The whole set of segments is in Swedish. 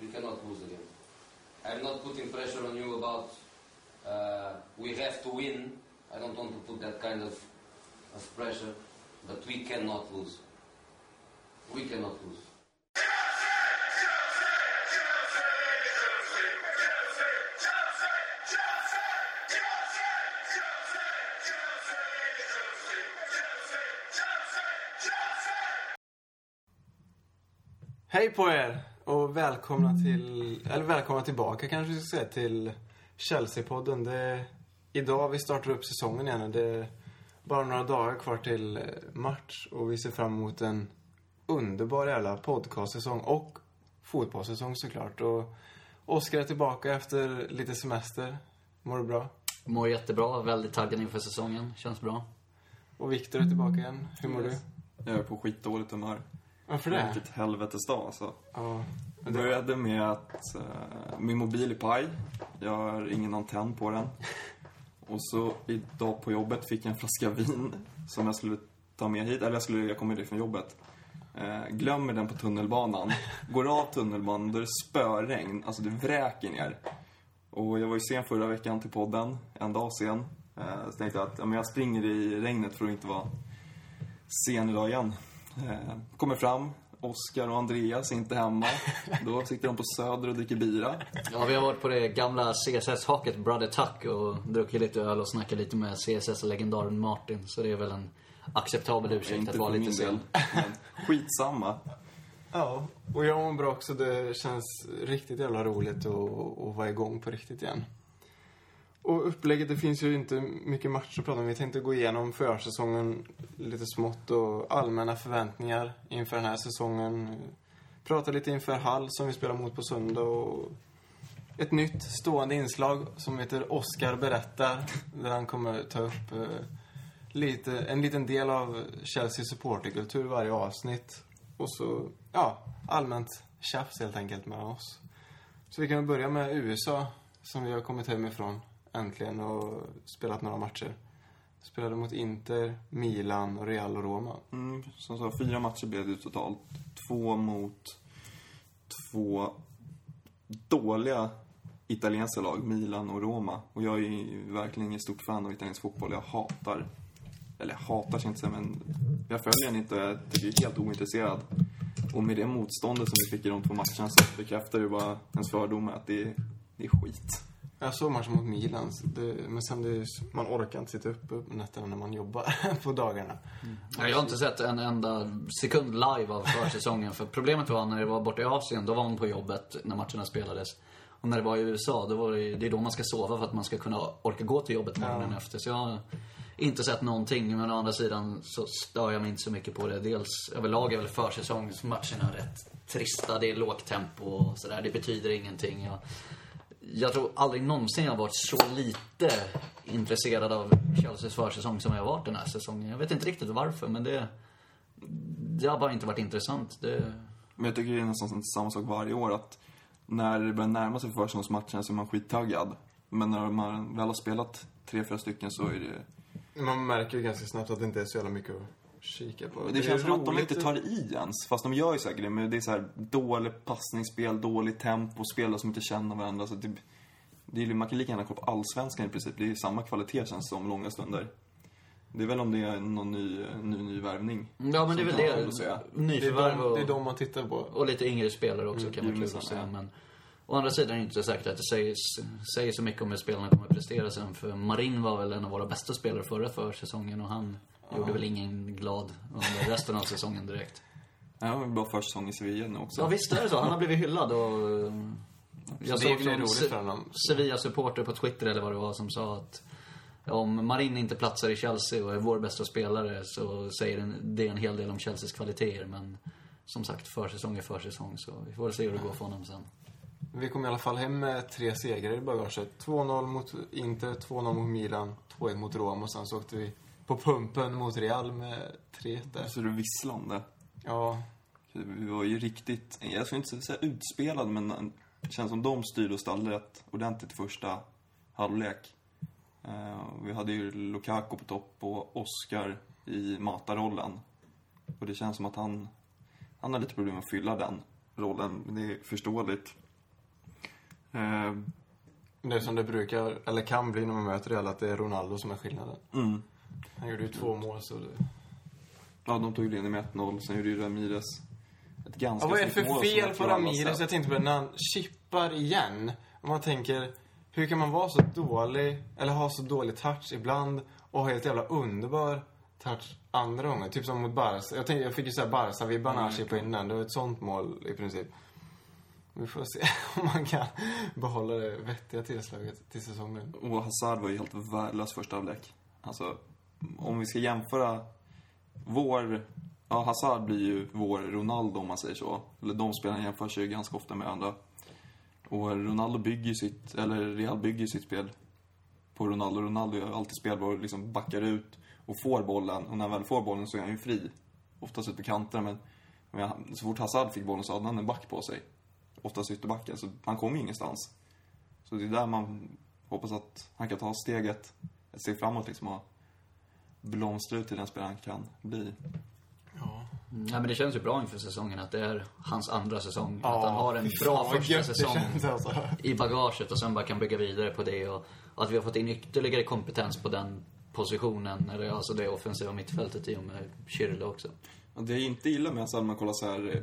We cannot lose again. I'm not putting pressure on you about uh, we have to win. I don't want to put that kind of, of pressure, but we cannot lose. We cannot lose. Hej på och välkomna till, eller välkomna tillbaka kanske vi ska säga till Chelsea-podden. Det är idag vi startar upp säsongen igen. Det är bara några dagar kvar till eh, match och vi ser fram emot en underbar jävla podcastsäsong och fotbollssäsong såklart. Och Oskar är tillbaka efter lite semester. Mår du bra? Mår jättebra, väldigt taggad inför säsongen. Känns bra. Och Viktor är tillbaka igen. Hur mår du? Jag är på skitdåligt humör. Varför Det Vilket helvetes dag alltså. Ja. Det började med att eh, min mobil är paj. Jag har ingen antenn på den. Och så idag på jobbet fick jag en flaska vin som jag skulle ta med hit. Eller jag, skulle, jag kommer dit från jobbet. Eh, glömmer den på tunnelbanan. Går av tunnelbanan, då är det spöregn. Alltså det vräker ner. Och jag var ju sen förra veckan till podden. En dag sen. Eh, så tänkte jag att ja, men jag springer i regnet för att inte vara sen idag igen. Eh, kommer fram, Oskar och Andreas är inte hemma. Då sitter de på Söder och dricker bira. Ja, vi har varit på det gamla CSS-haket Brother Tuck och druckit lite öl och snackat lite med CSS-legendaren Martin. Så det är väl en acceptabel ursäkt inte att vara lite sen. Skitsamma. Ja, och jag mår bra också. Det känns riktigt jävla roligt att, att vara igång på riktigt igen. Och upplägget, det finns ju inte mycket match att prata om. Vi tänkte gå igenom försäsongen lite smått och allmänna förväntningar inför den här säsongen. Prata lite inför Hall som vi spelar mot på söndag och ett nytt stående inslag som heter Oscar berättar. Där han kommer ta upp eh, lite, en liten del av Chelsea supporterkultur varje avsnitt. Och så, ja, allmänt tjafs helt enkelt mellan oss. Så vi kan väl börja med USA, som vi har kommit hem ifrån äntligen och spelat några matcher. Spelade mot Inter, Milan, Real och Roma. Mm, som sagt, fyra matcher blev det totalt. Två mot två dåliga italienska lag, Milan och Roma. Och jag är ju verkligen ingen stort fan av italiensk fotboll. Jag hatar, eller hatar ska jag inte säga, men jag följer den inte. Jag tycker jag är helt ointresserad. Och med det motståndet som vi fick i de två matcherna så bekräftar det bara ens fördomar att det är, det är skit. Jag såg matchen mot Milan, det, men sen det, man orkar inte sitta uppe på nätterna när man jobbar på dagarna. Ja, Jag har inte sett en enda sekund live av försäsongen. För problemet var när det var borta i Asien, då var man på jobbet när matcherna spelades. Och när det var i USA, då var det, det är då man ska sova för att man ska kunna orka gå till jobbet morgonen efter. Så jag har inte sett någonting. Men å andra sidan så stör jag mig inte så mycket på det. Dels överlag är väl försäsongsmatcherna rätt trista. Det är lågt tempo och sådär. Det betyder ingenting. Jag, jag tror aldrig någonsin jag har varit så lite intresserad av Chelseas försäsong som jag har varit den här säsongen. Jag vet inte riktigt varför, men det... Det har bara inte varit intressant. Det, Men jag tycker det är nästan samma sak varje år att när det börjar närma sig försäsongsmatcherna så är man skittaggad. Men när man väl har spelat tre, fyra stycken så är det... Man märker ju ganska snabbt att det inte är så jävla mycket att kika på. Det, är känns som att de inte tar i ens. Fast de gör ju säkert det. Men det är så här dåligt passningsspel, dåligt tempo, spelare som inte känner varandra. Så det, det är, man kan lika gärna kolla på allsvenskan i princip. Det är samma kvalitet känns det som långa stunder. Det är väl om det är någon ny, ny, ny värvning. ja, men det är väl det. Det är, Nyförvärv de, det är och, de man tittar på. och lite yngre spelare också kan vara kul att se. ja. Men å andra sidan är det inte säkert att det säger, säger så mycket om hur spelarna kommer att prestera sen. För Marin var väl en av våra bästa spelare förra försäsongen och han gjorde väl ingen glad under resten av säsongen direkt. Ja, det var bra försäsong i Sevilla nu också. Ja, visst är det så. Han har blivit hyllad och... Jag Så såg någon Se-. Sevilla-supporter på Twitter eller vad det var som sa att om Marin inte platsar i Chelsea och är vår bästa spelare så säger det en hel del om Chelseas kvaliteter. Men som sagt, försäsong är försäsong så vi får se hur det går för honom sen. Vi kom i alla fall hem med tre segrar i bagaget. 2-0 mot Inter, 2-0 mot Milan, 2-1 mot Roma och sen så åkte vi på pumpen mot Real med 3-1 där. Så är det visslande. Ja, Vi var ju riktigt, jag skulle inte säga utspelade, men det känns som de styrde och ställde rätt ordentligt i första halvlek. Eh, Vi hade ju Lukaku på topp och Oscar i matarrollen. Och det känns som att han, han har lite problem att fylla den. rollen. Det är förståeligt. Eh, Det är som det brukar, eller kan bli när man möter Real, att det är Ronaldo som är skillnaden. mm. Han gjorde ju två mål så det... Ja, de tog ju ledningen med 1-0. Sen gjorde ju Ramirez ett ganska Ja, vad är det för fel på Ramirez? Jag tänkte på det när han chippar igen. Och man tänker, hur kan man vara så dålig, eller ha så dålig touch ibland och ha helt jävla underbar touch andra gånger? Typ som mot Barca. Jag, tänkte, jag fick ju såhär Barca-vibbar när han Mm. chippade innan. Det var ett sånt mål i princip. Vi får se om man kan behålla det vettiga tillslaget till säsongen. Och Hazard var ju helt värdelös första halvlek. Alltså, om vi ska jämföra vår... Ja, Hazard blir ju vår Ronaldo om man säger så. Eller de spelarna jämförs ju ganska ofta med andra. Och Ronaldo bygger ju sitt, eller Real bygger ju sitt spel på Ronaldo. Ronaldo är alltid spelbar och liksom backar ut och får bollen. Och när han väl får bollen så är han ju fri. Oftast ut på kanterna men, men så fort Hazard fick bollen så hade han en back på sig. Oftast ytterbacken, så han kom ju ingenstans. Så det är där man hoppas att han kan ta steget, ett steg framåt liksom och blomstra ut till den spelaren han kan bli. Mm, Ja, men det känns ju bra inför säsongen att det är hans andra säsong. Ja, att han har en bra första säsong alltså. i bagaget och sen bara kan bygga vidare på det. Och, och att vi har fått in ytterligare kompetens på den positionen, eller alltså det offensiva mittfältet i och med Schürrle också. Och det jag inte gillar med man kollar så här eh,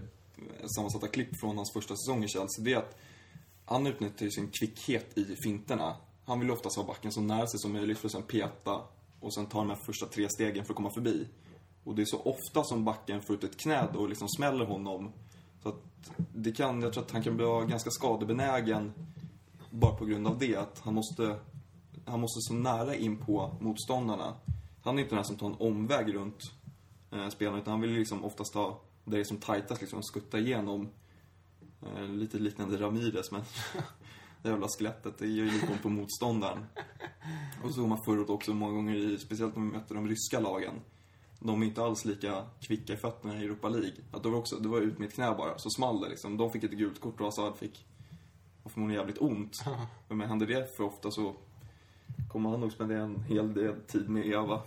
sammansatta klipp från hans första säsong i Chelsea, det är att han utnyttjar sin kvickhet i finterna. Han vill oftast ha backen så nära sig som möjligt för att sen peta och sen ta de här första tre stegen för att komma förbi. Och det är så ofta som backen får ut ett knä då och liksom smäller honom. Så att det kan, jag tror att han kan bli ganska skadebenägen bara på grund av det. Att han måste, han måste så nära in på motståndarna. Han är inte den här som tar en omväg runt eh, spelarna utan han vill ju liksom oftast ta där det är som tajtast liksom skutta igenom. Eh, lite liknande Ramirez men det jävla skelettet det gör ju lite på motståndaren. Och så såg man förut också många gånger, i, speciellt när vi mötte de ryska lagen. De är inte alls lika kvicka i fötterna i Europa League. Att det var också, det var ut med ett knä bara, så small det liksom. De fick ett gult kort och Hazard fick och förmodligen jävligt ont. Men händer det för ofta så kommer han nog spendera en hel del tid med Eva.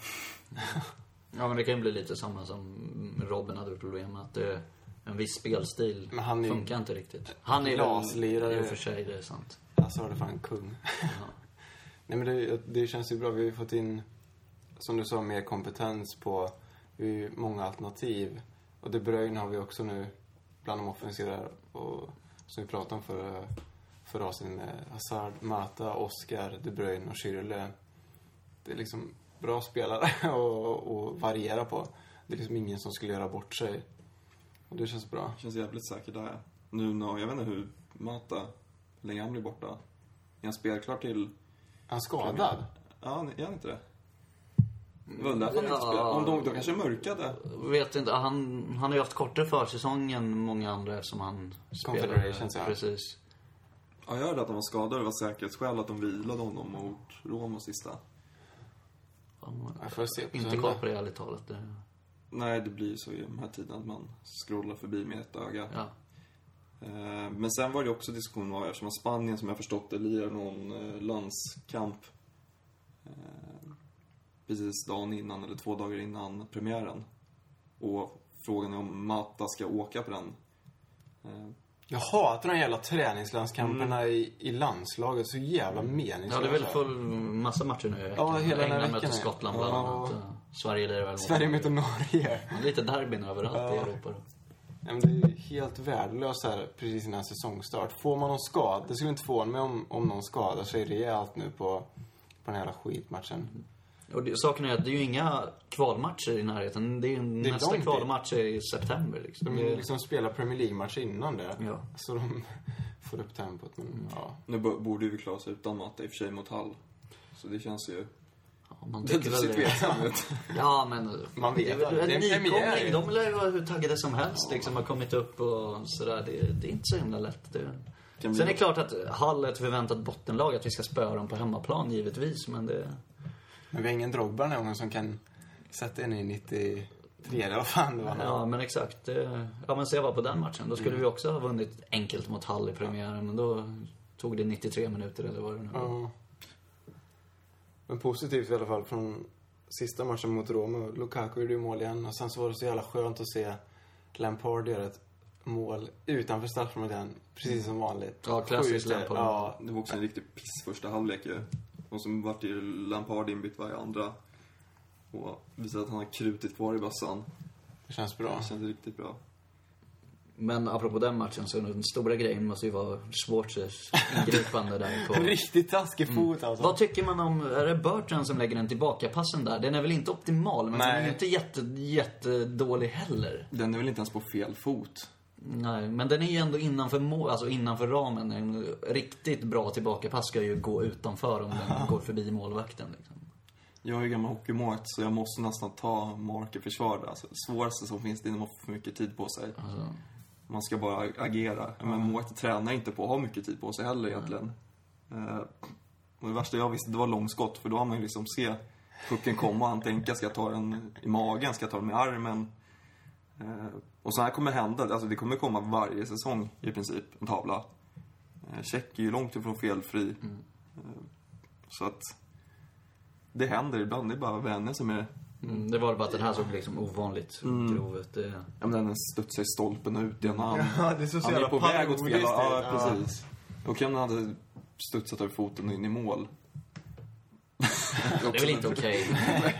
Ja, men det kan ju bli lite samma som Robin hade problem med. Att det, en viss spelstil Men han är ju funkar inte riktigt. Han är glaslirare. i och för sig, det är sant. Alltså var det fan kung. Ja. Nej men det, det känns ju bra. Vi har ju fått in, som du sa, mer kompetens på vi har många alternativ. Och De Bruyne har vi också nu bland de offensiva. Och, som vi pratade om förra, förra avsnittet med Hazard, Mata, Oscar, De Bruyne och Schürrle. Det är liksom bra spelare att variera på. Det är liksom ingen som skulle göra bort sig. Och det känns bra. Känns jävligt säker där. Nu när, jag vet inte hur Mata, hur länge han blir borta. Är han spelklar till... Är han skadad? Ja, är han inte det? Väl därför han inte Ja. spelade. Om de, de kanske mörkade. Vet inte, han, han har ju haft kortare försäsong än många andra eftersom han spelar. Confederations, ja. Precis. Ja, jag hörde att han var skadad. Det var säkerhetsskäl att de vilade honom mot Roma sista. Jag får se på Inte koll på det ärligt talat. Det, Nej, det blir ju så i de här tiderna att man scrollar förbi med ett öga. ja. Eh, Men sen var det också diskussion om eftersom att Spanien, som jag förstått det, lirar någon eh, landskamp eh, precis dagen innan, eller två dagar innan premiären. Och frågan är om Mata ska åka på den. Jag hatar de jävla träningslandskamperna i, i landslaget. Så jävla meningslösa. ja, det är väl full massa matcher nu i veckan. Ja, hela den här England veckan möter Skottland bland Ja. annat. Ja. Sverige lirar väl Sverige möter Norge. Lite derbyn överallt i Ja. Europa då. Nej, men det är helt värdelöst här precis innan säsongstart. Får man någon skada, det skulle inte förvåna mig om, om någon skadar sig rejält nu på, på den här jävla skitmatchen. Och det, saken är att det är ju inga kvalmatcher i närheten. Det är ju Det är nästa långt kvalmatch är i september liksom. De Det, liksom spelar Premier League-match innan det. Ja. Så de får upp tempot. Men ja. nu bo- borde vi klara oss utan Mata i och för sig mot Hall. Så det känns ju... ja, man Det tycker väl ut. Ja, men... Man vet det en Det är en nykomling. De lär ju vara hur taggade som helst liksom. Har kommit upp och sådär. Det, det är inte så himla lätt. Det. Sen är det klart att Hall är ett förväntat bottenlag. Att vi ska spöa dem på hemmaplan givetvis. Men det... Men vi har ingen Drogba den här gången som kan sätta in i 93 eller vad fan det var. Ja, men exakt. Det, ja, men se bara på den matchen. Då skulle vi också ha vunnit enkelt mot Hall i premiären. Men då tog det 93 minuter eller vad det nu var. Ja. Men positivt i alla fall från sista matchen mot Roma. Lukaku gjorde ju mål igen och sen så var det så jävla skönt att se Lampard göra ett mål utanför straffområdet precis som vanligt. Ja, klassiskt. Lampard. Ja, Det var också en riktig piss första halvlek ju. Och så vart ju Lampard inbytt varje andra. Och visade att han har krutit kvar i bössan. det känns bra. Det känns riktigt bra. Men apropå den matchen så den stora grejen måste ju vara Schwarzers ingripande där på... Riktigt taskig fot alltså. Vad tycker man om, är det Bertrand som lägger den tillbaka-passen där? Den är väl inte optimal, men den är Nej. ju inte jätte, jättedålig heller. Den är väl inte ens på fel fot. Nej, men den är ju ändå innanför mål, alltså innanför ramen. En riktigt bra tillbakapass ska ju gå utanför om den går förbi målvakten. Liksom. Jag är ju gammal hockeymålvakt så jag måste nästan ta mark i försvar där. Alltså, det svåraste som finns det är när man får för mycket tid på sig. Alltså, Man ska bara agera. Men målvakter tränar inte på att ha mycket tid på sig heller egentligen. Eh, och det värsta jag visste, det var långskott. För då har man ju liksom se pucken komma och han tänka, ska jag ta den i magen, ska jag ta den med armen? Eh, och så här kommer hända, alltså det kommer komma varje säsong i princip, en tavla. Eh, Check är ju långt ifrån felfri. Eh, så att det händer ibland, det är bara vänner som är mm, det var bara att den här såg liksom ovanligt grov ut. Det, Ja, men den studsar i stolpen och ut igen. Han, Ja, det är så han är på väg åt fel. Ja, Ja. precis. Och om den hade studsat över foten och in i mål. det är väl inte okej.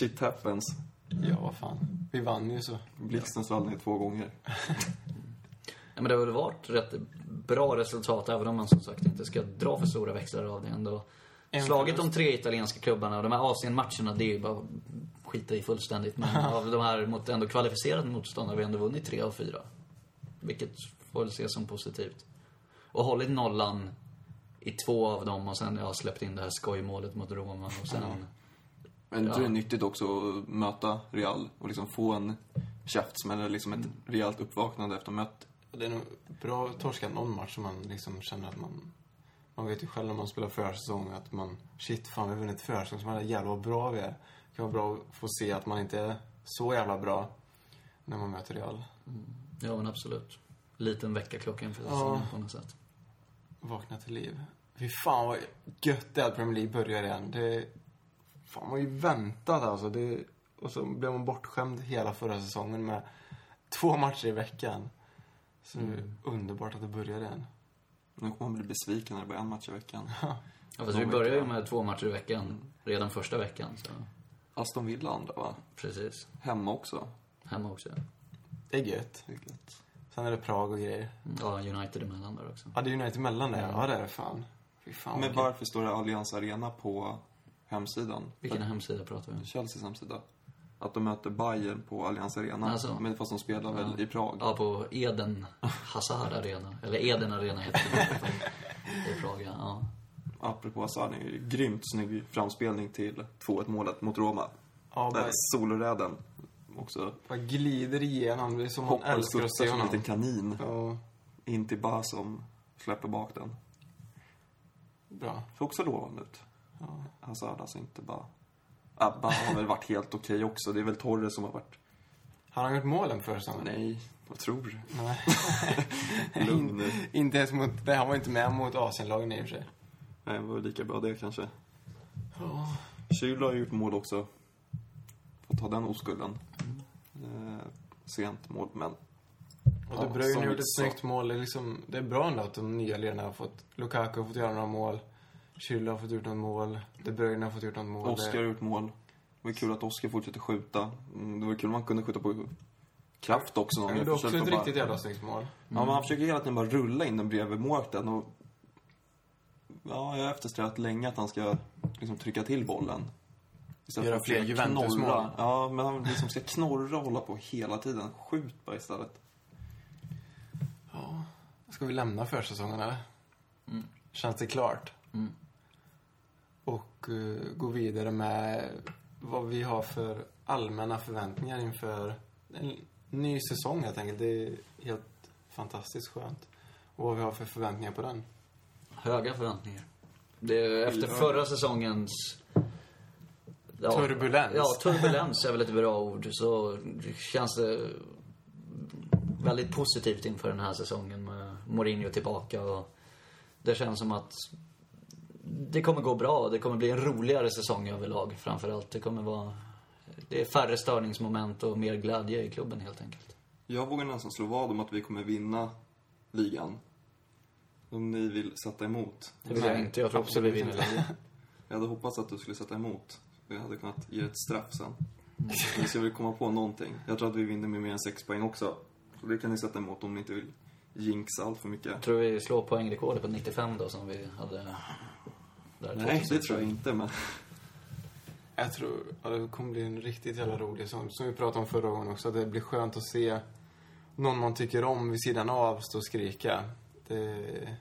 Shit happens. Ja, vad fan. Vi vann ju så. Blixten svall ner två gånger. Ja, men det har väl varit rätt bra resultat, även om man som sagt inte ska dra för stora växlar av det ändå. En Slagit de tre italienska klubbarna och de här Asien-matcherna, det är ju bara skita i fullständigt. Men av de här mot ändå kvalificerade motståndare har vi ändå vunnit tre av fyra. Vilket får väl ses som positivt. Och hållit nollan i två av dem och sen ja, släppt in det här skojmålet mot Roma och sen... Men jag Ja. tror det är nyttigt också att möta Real och liksom få en käftsmäll eller liksom ett rejält uppvaknande efter mötet. Det är nog bra att torska någon match som man liksom känner att man... Man vet ju själv när man spelar försäsong att man... Shit, fan vi har vunnit försäsong. Så man är jävla bra vi är. Det kan vara bra att få se att man inte är så jävla bra när man möter Real. Ja, men absolut. Liten väckarklocka inför Ja. säsongen på något sätt. Vakna till liv. Fy fan vad gött det är att Premier League börjar igen. Det... Fan, man har ju väntat alltså. Det... Och så blev man bortskämd hela förra säsongen med två matcher i veckan. Så det är underbart att det börjar igen. Nu kommer man bli besviken när det blir en match i veckan. Ja, fast vi börjar ju med två matcher i veckan redan första veckan. Så Aston Villa andra va? precis. Hemma också. Hemma också. Det är gött. Det är gött. Sen är det Prag och grejer. Ja, United emellan där också. Ja, det är United mellan det. Ja, det är det fan. Fy fan Men varför står det Allianz Arena på hemsidan? Vilken hemsida pratar vi om? Chelseas hemsida. Att de möter Bayern på Allianz Arena. Alltså. Men fast de spelar väl i Prag. Ja, på Eden Hazard Arena. Eller Eden Arena heter det i Prag, ja. ja. Apropå Hazard, det är ju grymt snygg framspelning till 2-1 målet mot Roma. Ja, Där soloräden också bara glider igenom. Det är som man älskar att se som en honom. liten kanin. Ja, In till Ba som släpper bak den. bra. Såg också lovande ut. Ja. Hazard alltså inte bara... Abba har väl varit helt okej också. Det är väl Torres som har varit... Har han gjort målen för säsongen? Nej, vad tror du? Nej. Lugn nu. inte ens mot... Nej, han var inte med mot Asienlagen i och för sig. Nej, det var lika bra det kanske. Ja. Kyl har ju gjort mål också. Får ta den oskulden. Eh, sent mål, men... Och De Bruyne har gjort ett snyggt mål. Det är, liksom, det är bra ändå att de nya ledarna har fått... Lukaku har fått göra några mål. Schürrle har fått gjort något mål. De Bruyne har fått gjort något mål. Oskar har gjort mål. Det var kul att Oskar fortsätter skjuta. Mm, Det var kul om man kunde skjuta på kraft också. Han någon. gjorde också försökte ett bara- riktigt jävla snyggt mål. Ja, men han försöker hela tiden bara rulla in den bredvid målvakten och... Ja, jag har eftersträvat länge att han ska liksom trycka till bollen. Istället Göra för att fler Juventus-mål. Ja, men han liksom ska knorra och hålla på hela tiden. Skjut bara istället. Ja. Ska vi lämna försäsongen eller? Mm. Känns det klart? Mm. Och eh, gå vidare med vad vi har för allmänna förväntningar inför en ny säsong helt enkelt. Det är helt fantastiskt skönt. Och vad vi har för förväntningar på den. Höga förväntningar. Det är efter förra säsongens... Ja, Turbulens. Ja, turbulens är väl ett bra ord. Så känns det väldigt positivt inför den här säsongen med Mourinho tillbaka. Och det känns som att det kommer gå bra. Det kommer bli en roligare säsong överlag framför allt. Det kommer vara... Det är färre störningsmoment och mer glädje i klubben helt enkelt. Jag vågar nästan slå vad om att vi kommer vinna ligan. Om ni vill sätta emot. Det vill jag Nej, inte. Jag tror också vi vinner ligan. Jag hade hoppats att du skulle sätta emot. Jag hade kunnat ge ett straff sen. Vi ska väl komma på någonting. Jag tror att vi vinner med mer än sex poäng också. Så det kan ni sätta emot om ni inte vill jinxa allt för mycket. Jag tror vi slår poängrekordet på 95 då som vi hade där. Nej, det tror jag inte, men... Jag tror ja, det kommer bli en riktigt jävla rolig sång. Som vi pratade om förra gången också. Det blir skönt att se någon man tycker om vid sidan av stå och skrika. Det,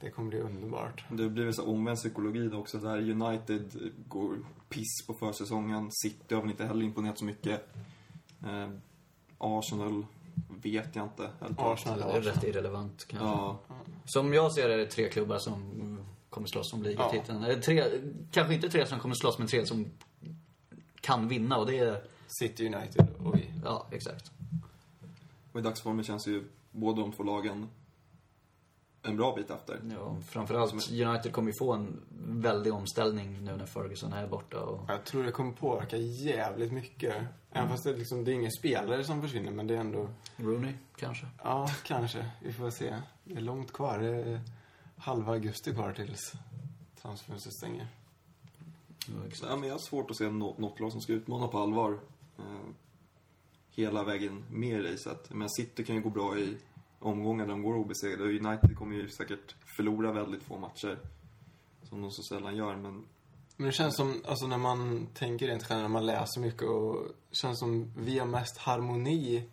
det kommer bli underbart. Det blir väl så omvänd psykologi då också, där United går piss på försäsongen. City har väl inte heller imponerat så mycket. Eh, Arsenal vet jag inte. Arsenal är rätt irrelevant kanske. Ja, Som jag ser det är det tre klubbar som kommer slåss om ligatiteln. Eller tre, kanske inte tre som kommer slåss, men tre som kan vinna och det är... City United och vi. Ja, exakt. och i dagsformen känns ju båda de två lagen en bra bit efter. Ja, framförallt United kommer ju få en väldig omställning nu när Ferguson är borta och... Jag tror det kommer påverka jävligt mycket. Även fast det, liksom, det är ingen spelare som försvinner, men det är ändå... Rooney, kanske. Ja, kanske. Vi får se. Det är långt kvar. Det är halva augusti kvar tills transferfönstret stänger. Ja, exakt. Men jag har svårt att se något, något lag som ska utmana på allvar. Eh, hela vägen med i racet. Men City kan ju gå bra i omgångar där de går obesegrade. Och United kommer ju säkert förlora väldigt få matcher. Som de så sällan gör, men Men det känns som, alltså när man tänker rent generellt, när man läser mycket och det känns som vi har mest harmoni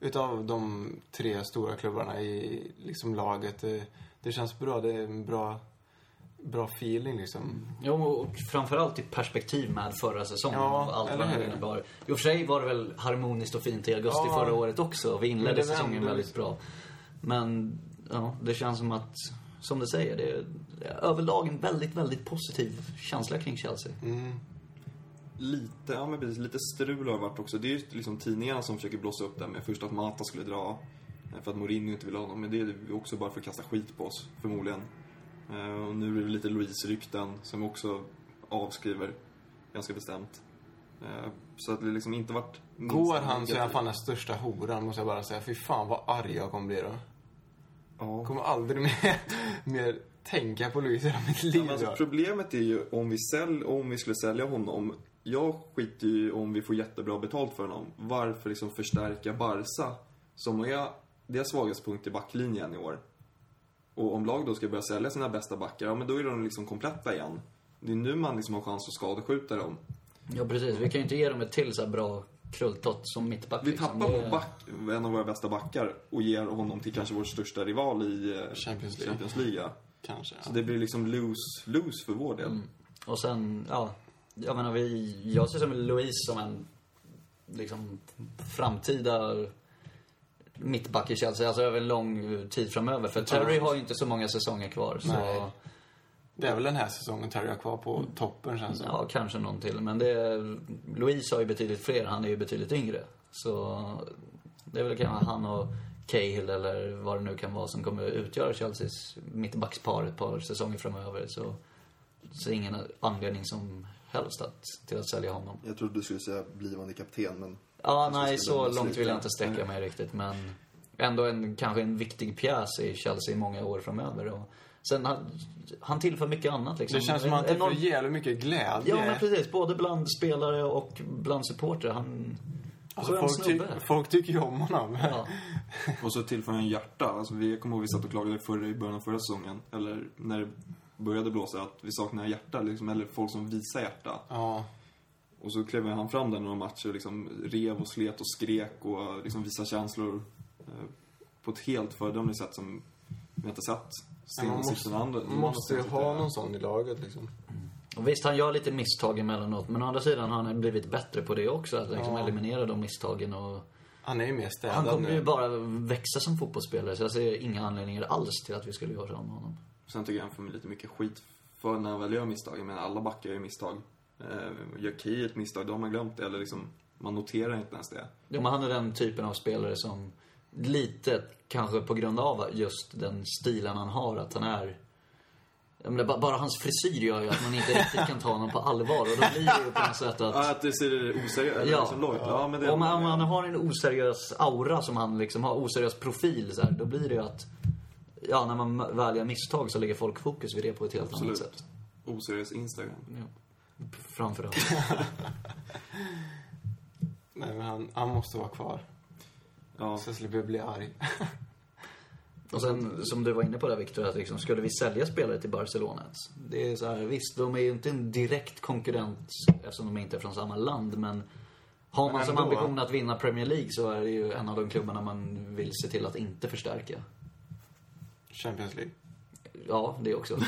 utav de tre stora klubbarna i liksom laget. Det, känns bra, det är en bra, bra feeling liksom. Jo, och framförallt i perspektiv med förra säsongen Ja, och allt eller vad det innebar. I och för sig var det väl harmoniskt och fint i augusti Ja. förra året också. Vi inledde det säsongen vände väldigt liksom. bra. Men, ja, det känns som att, som du säger, det är, det är överlag en väldigt, väldigt positiv känsla kring Chelsea. Mm. lite, ja men precis, lite strul har det varit också. Det är ju liksom tidningarna som försöker blåsa upp det med först att Mata skulle dra för att Mourinho inte vill ha honom. Men det är också bara för att kasta skit på oss, förmodligen. Eh, Och nu är det lite Louise-rykten som också avskriver ganska bestämt. Eh, Så att det liksom inte varit... Går han så är han fan den största horan, måste jag bara säga. Fy fan vad arg jag kommer bli då. Ja. Kommer aldrig mer, mer tänka på Luis i hela mitt Ja, liv. men alltså, problemet är ju om vi, sälj, om vi skulle sälja honom. Jag skiter ju om vi får jättebra betalt för honom. Varför liksom förstärka Barca? Som är deras svagaste punkt i backlinjen i år. Och om lag då ska börja sälja sina bästa backar, ja men då är de liksom kompletta igen. Det är nu man liksom har chans att skadeskjuta dem. Ja, precis. Vi kan ju inte ge dem ett till så här bra krulltott som mittback. Vi liksom. tappar Det- vår back, en av våra bästa backar och ger honom till kanske vår största rival i eh, Champions League. Champions League. ja. Kanske. Så det blir liksom lose-lose för vår del. Och sen, ja. Jag menar, vi, jag ser som Louise som en liksom framtida mittback i Chelsea. Alltså över en lång tid framöver. För Terry har ju inte så många säsonger kvar. Så, Nej. Det är väl den här säsongen Terry har kvar på toppen känns det ja, kanske någon till. Men det, Louise har ju betydligt fler. Han är ju betydligt yngre. Så det är väl kanske han och Cahill eller vad det nu kan vara som kommer utgöra Chelseas mittbackspar ett par säsonger framöver. Så ser ingen anledning som helst att, till att sälja honom. Jag trodde du skulle säga blivande kapten, men... Ja, nej, så långt vill jag inte sträcka mig riktigt. Men ändå en, kanske en viktig pjäs i Chelsea i många år framöver. Och sen, han, han tillför mycket annat liksom. Det känns som att han Enorm- tillför jävligt mycket glädje. Ja, men precis. Både bland spelare och bland supportrar. Han... Alltså, folk, ty folk tycker ju om honom. Ja. Och så tillför han hjärta. Alltså vi kommer ihåg vi satt och klagade förra, i början av förra säsongen. Eller när det började blåsa att vi saknar hjärta. Liksom, eller folk som visar hjärta. Ja. Och så klev han fram där några matcher och liksom rev och slet och skrek och liksom visade känslor. Eh, på ett helt föredömligt sätt som vi inte sett Men man sen måste, sista andra. man måste ju ha någon sån i laget liksom. Och visst, han gör lite misstag emellanåt. Men å andra sidan har han blivit bättre på det också. Att liksom Ja. eliminera de misstagen och... Han är ju mer städad Han kommer nu. ju bara växa som fotbollsspelare. Så jag ser inga anledningar alls till att vi skulle göra om honom. Sen tycker jag han får lite mycket skit för när han väl gör misstag. Jag menar, alla backar gör misstag. Eh, gör Key ett misstag, då har man glömt det. Eller liksom, man noterar inte ens det. Ja, men han är den typen av spelare som lite, kanske på grund av just den stilen han har, att han är menar, ba- bara hans frisyr gör ju att man inte riktigt kan ta honom på allvar. Och då blir det ju på något sätt att... Ja, att det ser oseriöst Ja. liksom. Ja, men det Om man, om man har en oseriös aura som han liksom har, oseriös profil så här, då blir det ju att... Ja, när man väl gör misstag så lägger folk fokus vid det på ett helt annat Absolut. sätt. Oseriös Instagram. Ja. Framförallt. Nej, men han, han måste vara kvar. Ja, Så jag slipper bli arg. Och sen, som du var inne på där Victor, att liksom, skulle vi sälja spelare till Barcelona? Det är så här, visst, de är ju inte en direkt konkurrent eftersom de inte är från samma land, men har man Men som ambition att vinna Premier League så är det ju en av de klubbarna man vill se till att inte förstärka. Champions League. Ja, det också.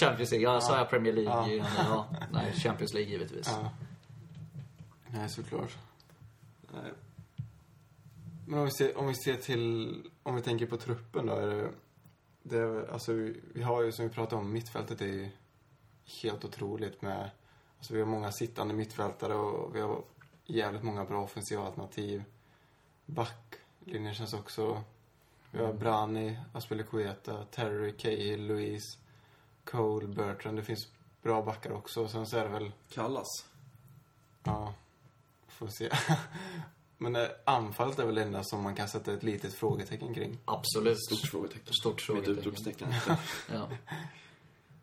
Champions League, ja, sa jag Premier League? Ja. Ja. Ja, nej, Champions League givetvis. Ja. Nej, såklart. nej. Men om vi ser, om vi ser till, om vi tänker på truppen då. Är det, det är, alltså, vi, vi har ju, som vi pratade om, mittfältet är ju helt otroligt med, alltså vi har många sittande mittfältare och vi har jävligt många bra offensiva alternativ. Backlinjen känns också, vi har Brani, Aspelekueta, Terry, Cahill, Louise, Cole, Bertrand. Det finns bra backar också. Sen så är det väl Kallas. Ja, får se. Men eh, anfallet är väl det enda som man kan sätta ett litet frågetecken kring. Absolut. Stort frågetecken. Stort frågetecken. utropstecken. Ja.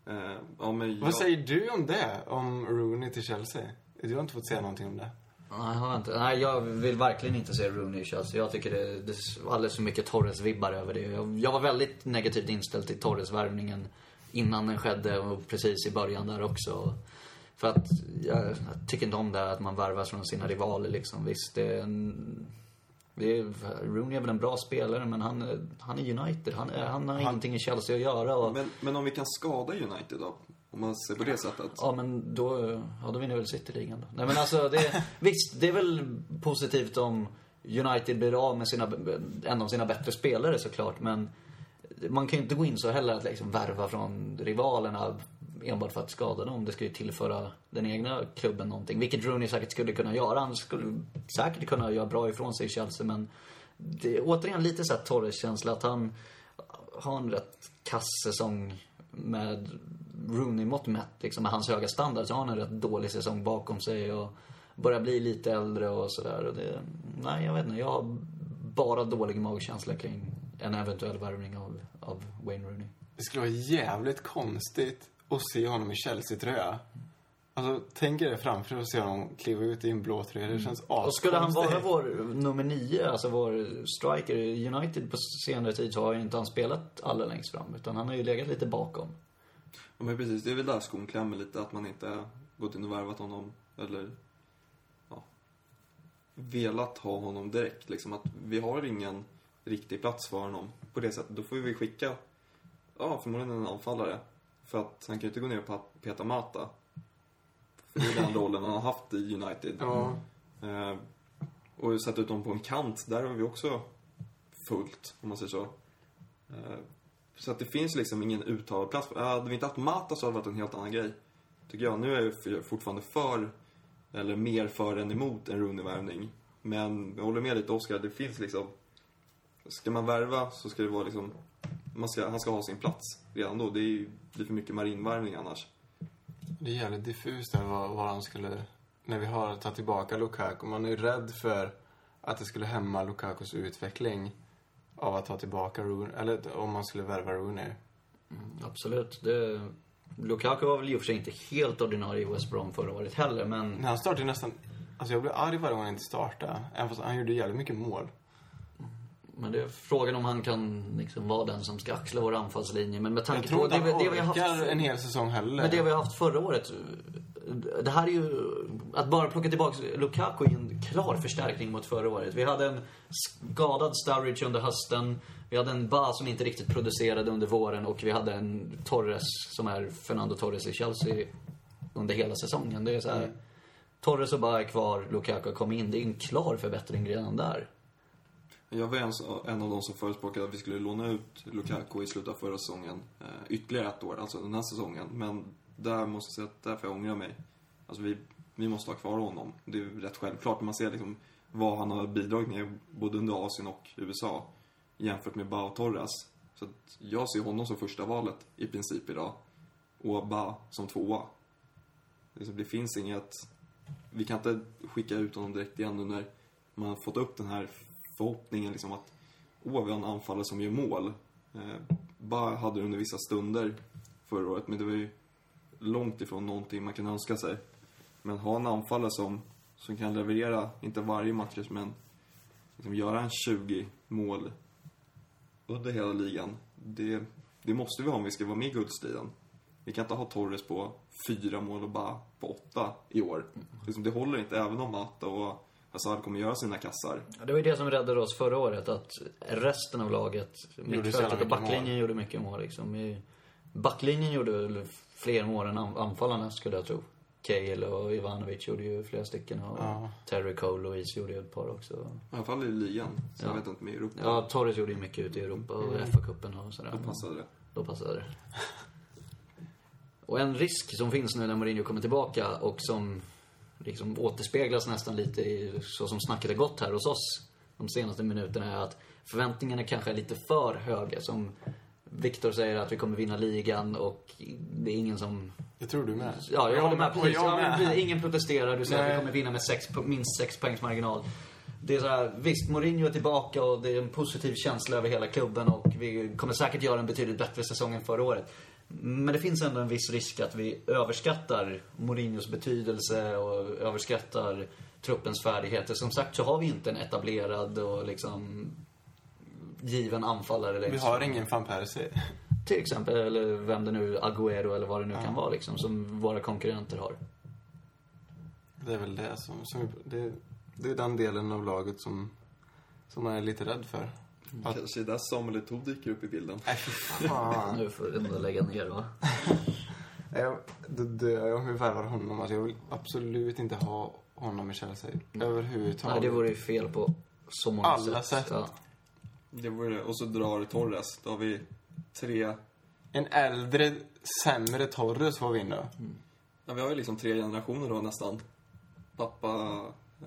Eh, ja, men Vad jag- säger du om det? Om Rooney till Chelsea? Du har inte fått säga någonting om det. Nej, jag har inte. Nej, jag vill verkligen inte se Rooney i Chelsea. Jag tycker det, det är alldeles för mycket Torres-vibbar över det. Jag, jag var väldigt negativt inställd till Torres-värvningen innan den skedde och precis i början där också. För att jag, jag tycker inte om det här att man värvas från sina rivaler liksom. Visst, det är en, det är, Rooney är väl en bra spelare men han, är- han är United. Han, han har ingenting i Chelsea att göra. Och, Men, men om vi kan skada United då? Om man ser på det sättet. Ja, men då, ja, då vinner väl City-ligan då. Nej, men alltså, det, visst, det är väl positivt om United blir av med sina, en av sina bättre spelare såklart, men man kan ju inte gå in så heller att liksom värva från rivalerna enbart för att skada dem. Det ska ju tillföra den egna klubben någonting. Vilket Rooney säkert skulle kunna göra. Han skulle säkert kunna göra bra ifrån sig i Chelsea, men det är återigen lite så här Torres-känsla att han har en rätt kass säsong med Rooney-mått mätt, liksom med hans höga standard, så har han en rätt dålig säsong bakom sig och börjar bli lite äldre och sådär. Nej, jag vet inte. Jag har bara dålig magkänsla kring en eventuell värvning av, av Wayne Rooney. Det skulle vara jävligt konstigt att se honom i Chelsea-tröja. Alltså, tänk er det framför och se honom kliva ut i en blå tröja. Det känns Och skulle han vara vår nummer nio, alltså vår striker United på senare tid så har ju inte han spelat allra längst fram. Utan han har ju legat lite bakom. Ja, men precis, det är väl där skon klämmer lite. Att man inte gått in och värvat honom. Eller, ja, velat ha honom direkt. Liksom att vi har ingen riktig plats för honom på det sättet. Då får vi skicka, ja, förmodligen en anfallare. För att han kan ju inte gå ner och peta Mata. För det är den rollen han har haft i United. Ja. Eh, och sätta ut dem på en kant, där har vi också fullt, om man säger så. Eh, så att det finns liksom ingen uttalad plats. Hade vi inte haft Mata så hade det varit en helt annan grej. Tycker jag. Nu är jag ju fortfarande för, eller mer för än emot en Rooney-värvning. Men jag håller med lite Oskar, det finns liksom... Ska man värva så ska det vara liksom... Man ska, han ska ha sin plats redan då. Det är ju för mycket marinvärvning annars. Det är jävligt diffust där vad, vad han skulle... När vi har tagit tillbaka Lukaku. Man är ju rädd för att det skulle hämma Lukakus utveckling av att ta tillbaka Rooney. Eller om man skulle värva Rooney. Absolut. Det, Lukaku var väl i och för sig inte helt ordinarie i West Brom förra året heller, men När han startade nästan... Alltså jag blev arg varje gång han inte startade. Även fast han gjorde jävligt mycket mål. Men det är frågan om han kan liksom vara den som ska axla vår anfallslinje. Men med tanke på det, vi- det vi har haft... en hel säsong heller. Men det vi har haft förra året. Det här är ju... Att bara plocka tillbaka Lukaku är en klar förstärkning mot förra året. Vi hade en skadad Sturridge under hösten. Vi hade en Ba som inte riktigt producerade under våren. Och vi hade en Torres som är Fernando Torres i Chelsea under hela säsongen. Det är så här... Torres och Ba är kvar, Lukaku kom in. Det är en klar förbättring redan där. Jag var en, en av de som förespråkade att vi skulle låna ut Lukaku i slutet av förra säsongen. Eh, ytterligare ett år, alltså den här säsongen. Men där måste jag säga att där får jag ångra mig. Alltså vi, vi måste ha kvar honom. Det är ju rätt självklart när man ser liksom vad han har bidragit med både under Asien och USA. Jämfört med Bao Torres. Så att jag ser honom som första valet i princip idag. Och Ba som tvåa. Det, det finns inget... Vi kan inte skicka ut honom direkt igen nu när man har fått upp den här förhoppningen liksom att åh, vi har en anfallare som gör mål. Eh, Ba hade det under vissa stunder förra året, men det var ju långt ifrån någonting man kan önska sig. Men ha en anfallare som, som kan leverera, inte varje match, men liksom göra en 20 mål under hela ligan. Det, det måste vi ha om vi ska vara med i guldstriden. Vi kan inte ha Torres på fyra mål och bara på åtta i år. Liksom, det håller inte, även om Mata och Hazard kommer göra sina kassar. Ja, Det var ju det som räddade oss förra året, att resten av laget, mittfältet och backlinjen mål. gjorde mycket mål liksom. Backlinjen gjorde fler mål än an- anfallarna skulle jag tro. Cale och Ivanovic gjorde ju flera stycken och Ja. Terry Cole och Is gjorde ju ett par också. I alla fall i ligan. Så Ja. jag vet inte med Europa. Ja, Torres gjorde ju mycket ute i Europa och FA-cupen och sådär. Då passade det. Då passade det. Och en risk som finns nu när Mourinho kommer tillbaka och som liksom återspeglas nästan lite i så som snacket har gått här hos oss de senaste minuterna är att förväntningarna kanske är lite för höga. Som Viktor säger att vi kommer vinna ligan och det är ingen som... Det tror du med. Ja, jag håller med. Precis. jag Ja, med. precis. ingen protesterar. Du säger att vi Nej. kommer vinna med sex, minst sex poängs marginal. Det är så här, visst, Mourinho är tillbaka och det är en positiv känsla över hela klubben och vi kommer säkert göra en betydligt bättre säsong än förra året. Men det finns ändå en viss risk att vi överskattar Mourinhos betydelse och överskattar truppens färdigheter. Som sagt så har vi inte en etablerad och liksom given anfallare Vi längst har ingen van Persie. Till exempel, eller vem det nu, Agüero eller vad det nu kan vara liksom, som våra konkurrenter har. Det är väl det som... som det, det är den delen av laget som, som man är lite rädd för. Att, Kanske där Samuel Eto'o dyker upp i bilden. nej, fan. Nu får du ändå lägga ner va? Jag, då dör jag om vi värvar honom. Alltså, jag vill absolut inte ha honom i Chelsea. Överhuvudtaget. Nej, det vore ju fel på så många Alla sätt. sätt. Ja. Det vore det. Och så drar Torres. Då har vi tre... En äldre, sämre Torres får vi in då. Ja, vi har ju liksom tre generationer då nästan. Pappa,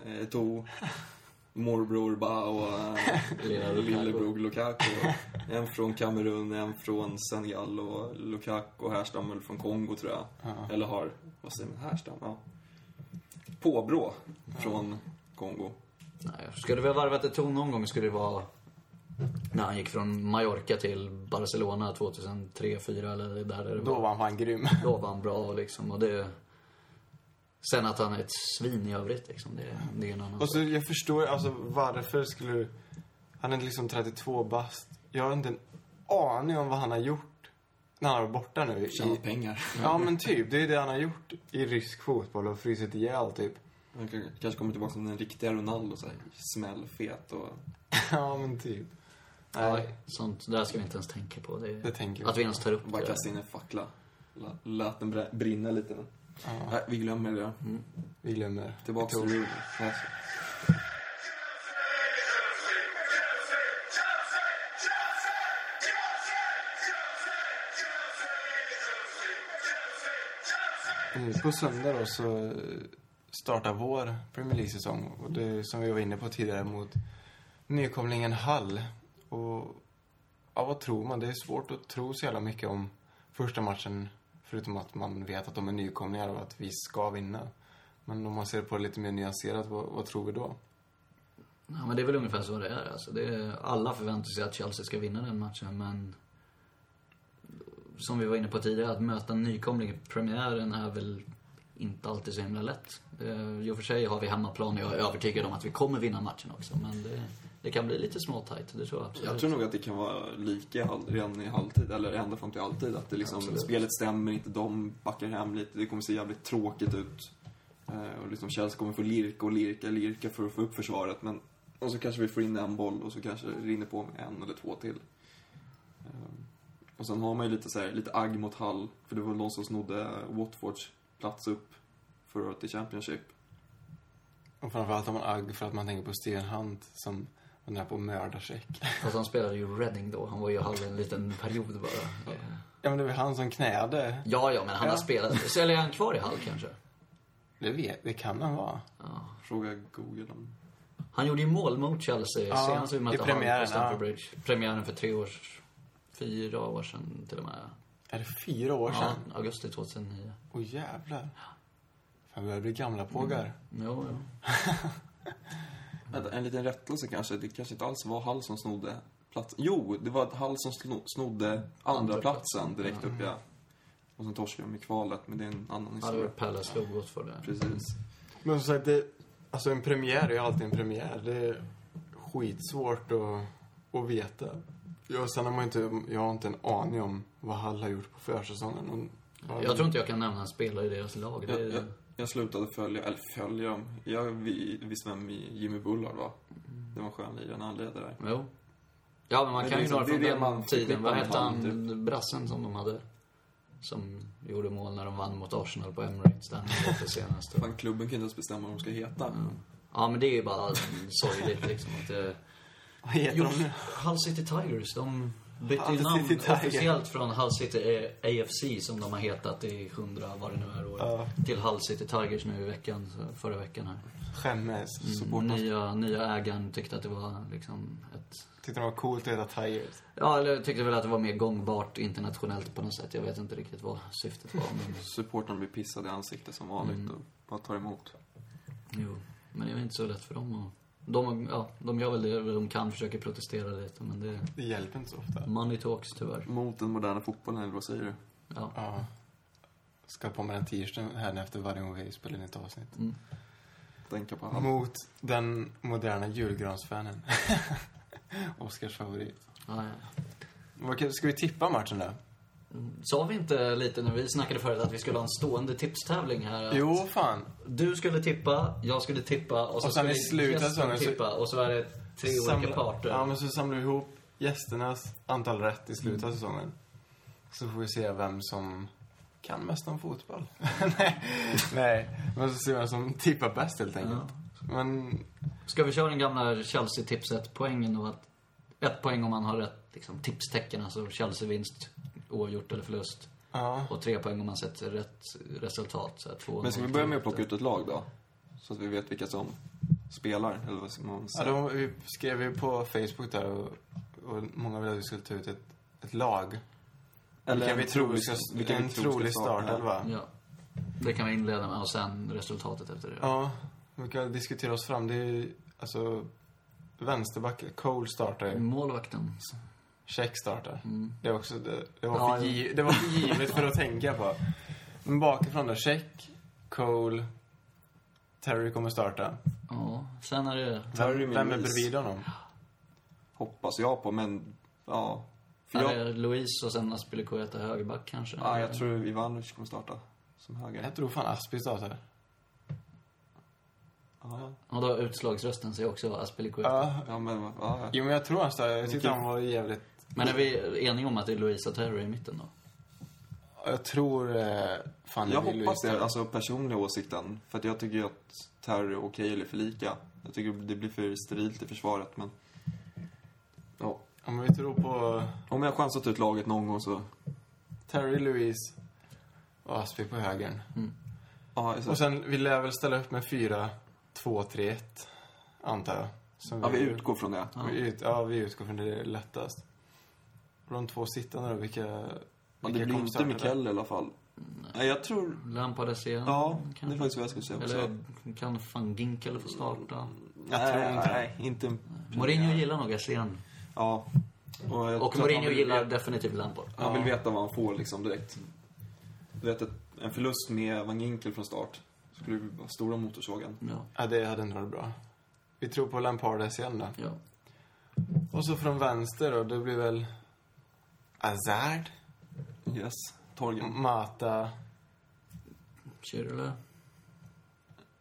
eh, Eto'o, morbror Ba och eh, lillebror Lukaku. En från Kamerun, en från Senegal och Lukaku härstammar väl från Kongo tror jag. Eller har, vad säger man, härstam? Ja. Påbrå från Kongo. Nej, skulle vi ha varvat ett ton någon gång skulle det vara när han gick från Mallorca till Barcelona 2003, 2004 eller där. Då var. var han fan grym. Då var han bra liksom. Och det... Sen att han är ett svin i övrigt liksom, det, det är en annan Och så, jag förstår, alltså varför skulle du... Han är liksom 32 bast. Jag har inte en aning om vad han har gjort när han var borta nu. Tjäna I, pengar. ja men typ, det är det han har gjort i rysk fotboll och frusit ihjäl typ. Han kan- kanske kommer tillbaka som den riktiga Ronaldo, så här, smällfet och... ja men typ. Ja, Nej, sånt där ska vi inte ens tänka på. Det, det tänker vi att vi ens tar upp Bara det. kasta in en fackla. La- Lät den brinna lite. Men. Nej, vi glömmer det. Vi glömmer. Tillbaks Jag till Rooney. På söndag då så startar vår Premier League-säsong. Och det som vi var inne på tidigare mot nykomlingen Hall. Och ja, vad tror man? Det är svårt att tro så jävla mycket om första matchen. Förutom att man vet att de är nykomlingar och att vi ska vinna. Men om man ser på det lite mer nyanserat, vad, vad tror vi då? Ja, men det är väl ungefär så det är. Alltså, det är alla förväntar sig att Chelsea ska vinna den matchen, men... Som vi var inne på tidigare, att möta en nykomling i premiären är väl inte alltid så himla lätt. Det- I och för sig har vi hemmaplan och jag är övertygad om att vi kommer vinna matchen också, men det, det kan bli lite småtajt, det tror jag absolut. Jag tror nog att det kan vara lika i halv, redan i halvtid, eller ända fram till halvtid. Att det liksom, Absolut. spelet stämmer inte, de backar hem lite. Det kommer se jävligt tråkigt ut. Eh, och liksom Chelsea kommer få lirka och lirka, lirka för att få upp försvaret. Men, och så kanske vi får in en boll och så kanske det rinner på med en eller två till. Eh, och sen har man ju lite, så här, lite agg mot Hull, för det var väl de som snodde Watfords plats upp förra året i Championship. Och framförallt har man agg för att man tänker på Steven Hunt som var nära på att mörda Check. Fast han spelade ju Reading då, han var ju halv en liten period bara. Ja men det var han som knäade. Ja, ja, men han har Ja. spelat. Så eller är han kvar i Hall kanske? Det vet, det kan han vara. Ja. Fråga Google om... Han gjorde ju mål mot Chelsea Ja, senast vi mötte premiären, på Stamford ja. Bridge. Premiären för tre år, fyra år sedan till och med. Är det fyra år Ja, sedan? augusti 2009. Åh jävlar. Fan, vi börjar bli gamla pågar. Jo, jo. Vänta, en liten rättelse kanske. Det kanske inte alls var Hall som snodde platsen. Jo, det var Hall som sno- snodde andra platsen direkt upp, ja. Och sen torskade de i kvalet, men det är en annan Ja, det historia. var Palace slog Watford där. Precis. Men som sagt, det, alltså en premiär är alltid en premiär. Det är skitsvårt att, att veta. Jag, sen har man inte, jag har inte en aning om vad Hall har gjort på försäsongen. Och, Jag tror inte jag kan nämna en spelare i deras lag. Det är, jag, jag slutade följa, eller följa dem. Jag vi- visste vem Jimmy Bullard var. Det var en skön lirare han ledde där. Jo. Ja, men man Men kan det är ju några liksom- det från det den man tiden. Vad hette han, han, brassen som de hade? Som gjorde mål när de vann mot Arsenal på Emirates där lite senast. Fan, klubben kan inte ens bestämma vad de ska heta. Ja, men det är ju bara sorgligt liksom att det... Vad heter Jo, de nu? Hull City Tigers, de bytte ju namn officiellt från Hull City AFC som de har hetat i hundra, vad det nu är år, Ja. till Hull City Tigers nu i veckan, förra veckan här. Skämmes. Mm, nya, nya ägaren tyckte att det var liksom ett... Tyckte de var coolt att heta Tigers. Ja, eller tyckte väl att det var mer gångbart internationellt på något sätt. Jag vet inte riktigt vad syftet var, men... Supportrarna blir pissade i ansiktet som vanligt Mm. och bara tar emot. Jo, men det är väl inte så lätt för dem att... De, ja, de gör väl det de kan, försöker protestera lite, men det... Det hjälper inte så ofta. Money talks tyvärr. Mot den moderna fotbollen, eller vad säger du? Ja. Ja. Ska på med den t-shirten här efter varje gång vi spelar in ett avsnitt. Mm. Tänka på han. Mot den moderna julgransfanen. Oskars favorit. Ja, ja. Ska vi tippa matchen då? Sa vi inte lite när vi snackade förut att vi skulle ha en stående tipstävling här? Jo, fan. Du skulle tippa, jag skulle tippa och så Och sen skulle i slutet så- tippa och så är det tre olika parter. Ja, men så samlar vi ihop gästernas antal rätt i slutet av säsongen. Så får vi se vem som kan mest om fotboll. nej, nej, men så ser vi vem som tippar bäst helt enkelt. Men, Ska vi köra den gamla Chelsea-tipset, poängen då att ett poäng om man har rätt liksom, tipstecken, alltså Chelsea-vinst, oavgjort eller förlust. ja. Och tre poäng om man sätter rätt resultat. Så här, två, Men ska vi börja med att plocka ut ett lag då? Så att vi vet vilka som spelar, eller vad ska man ja säga? då, vi skrev ju på Facebook där och, och många ville att vi skulle ta ut ett, ett lag. vilka vi tror ska, vilka vi en trolig startelva. Ja. Det kan vi inleda med och sen resultatet efter det. Ja, vi kan diskutera oss fram. Det är ju, alltså, vänsterback, Cole startar ju. Målvakten. Check startar. Mm. Det, är också, det, det, var Ja, för ja. gi, det var för givet för att tänka på. Men bakifrån då, Check, Cole, Terry kommer starta. Ja, sen är det... Terry Vem, vem är bredvid honom? Hoppas jag på, men ja. För Är jag, det Louise och sen Aspilicueta högerback kanske? ja, jag tror Ivanovic kommer starta som höger. Jag tror fan Aspi startar. Ja, Och då utslagsrösten säger också Aspilicueta. Ja. ja men ja. Jo, men jag tror han startar. Jag tyckte han var jävligt... Men är vi eniga om att det är Louise och Terry i mitten då? Jag tror eh, fan Jag det blir hoppas det, alltså personliga åsikten. För att jag tycker att Terry och Cahill är för lika. Jag tycker det blir för sterilt i försvaret, men... Ja. Om vi tror på Om jag ta ut laget någon gång så... Terry, Louise och Aspi på högern. Ja, jag Och sen, vi lär väl ställa upp med 4, 2, 3, 1. Antar jag. Som ja, vi utgår från det. Vi ut, ja, vi utgår från det, det är lättast. Och de två sittande då, vilka... Vilka det blir kommer inte starta Mikael i alla fall. Nej, jag tror... Lampard Essien? Ja, det kanske? är faktiskt vad jag skulle säga också. Eller kan van Ginkel få starta? Jag tror nej, inte det. nej, inte... Mourinho gillar nog Essien. Ja. Och, jag Och tror att Mourinho han vill gillar veta- definitivt Lampard. Han vill veta vad han får liksom direkt. Du vet, ett, en förlust med Van Ginkel från start skulle ju vara stora motorsågen. Ja, Ja, det hade inte varit bra. Vi tror på Lampardes igen då. ja. Och så från vänster då, det blir väl... Azard, Yes. Torgen. Mata, Schürrle,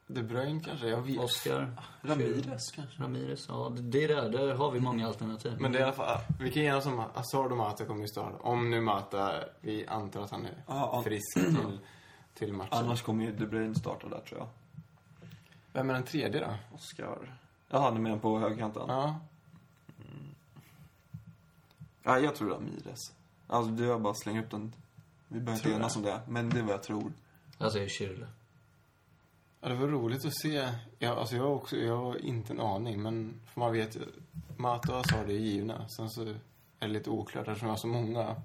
De Bruyne kanske? Jag vet. Oscar, Ramirez kanske? Ramirez. Ja, det är där. Där har vi många alternativ. Men det är i alla fall, vi kan enas om att Hazard och Mata kommer ju starta. Om nu Mata, vi antar att han är ja. frisk till, till matchen. Annars kommer ju De Bruyne starta där tror jag. Vem är den tredje då? Oscar. Jaha, du menar på högerkanten? Ja. Ja, jag tror Ramirez. Alltså, du har bara slängt upp den. Vi behöver inte Tror enas om det, men det är vad jag tror. Jag säger Schürrle. Ja, det var roligt att se. Jag, alltså jag, har också, jag har inte en aning, men för man vet ju. Mata och Hazard är givna. Sen så är lite oklart eftersom vi har så många.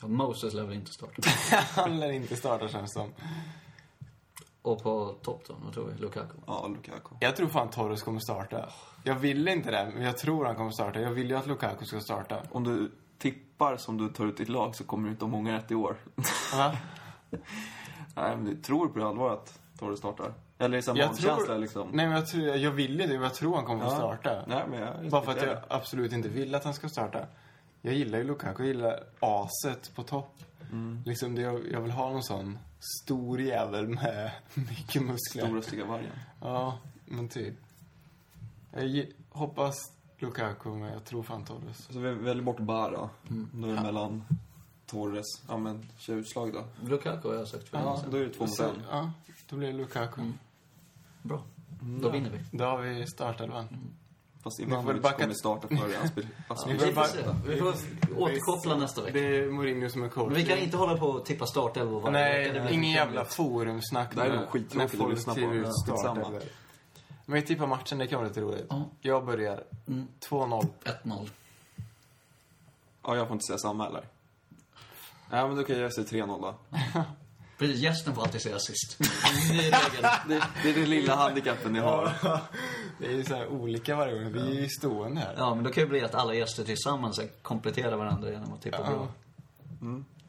Ja, Moses lär väl inte starta. Han lär inte starta känns det som. Och på topp då, vad tror vi? Lukaku? Ja, Lukaku. Jag tror fan Torres kommer starta. Jag vill inte det, men jag tror han kommer starta. Jag vill ju att Lukaku ska starta. Om du tippar som du tar ut ditt lag så kommer du inte ha många rätt i år. Nej, men du tror på allvar att Torres startar? Eller är det Jag tror... liksom? Nej, men jag, tror, jag vill ju det. men Jag tror han kommer att Ja. starta. Nej, men jag Bara för att jag absolut inte vill att han ska starta. Jag gillar ju Lukaku. Jag gillar aset på topp. Mm. Liksom det, jag, jag vill ha någon sån stor jävel med mycket muskler. Storröstiga vargen. Ja, men typ. Jag hoppas Lukaku, men jag tror fan Torres. Så vi väljer bort Bara. Mm. Då är det mellan Torres. Ja, men kör utslag då. Lukaku har jag sagt för Ja, då är det två mot en. ja, då blir det Lukaku. Mm. Bra. Då vinner vi. Då har vi startelvan. Fast får Ivanovic backa- kommer starta före Aspi- Ja, Aspi. vi får se. Vi får återkoppla nästa vecka. Det är Mourinho som är coach. Men vi kan inte hålla på och tippa startelvor varje Nej, vecka. Det blir ingen jävla forumsnack Det här är skittråkigt att lyssna på. Ja, skitsamma. Men vi tippar matchen, det kan vara lite roligt. Ja. Jag börjar. Mm. 2-0. 1-0. Ja, jag får inte säga samma eller? Ja, men då kan jag säga 3-0 då. Precis, gästen får alltid säga sist. Ny regel. Det, det är den lilla handikappen ni har. Det är ju så här olika varje gång. Vi är ju stående här. Ja, men då kan det bli att alla gäster tillsammans kompletterar varandra genom att tippa Ja. bra.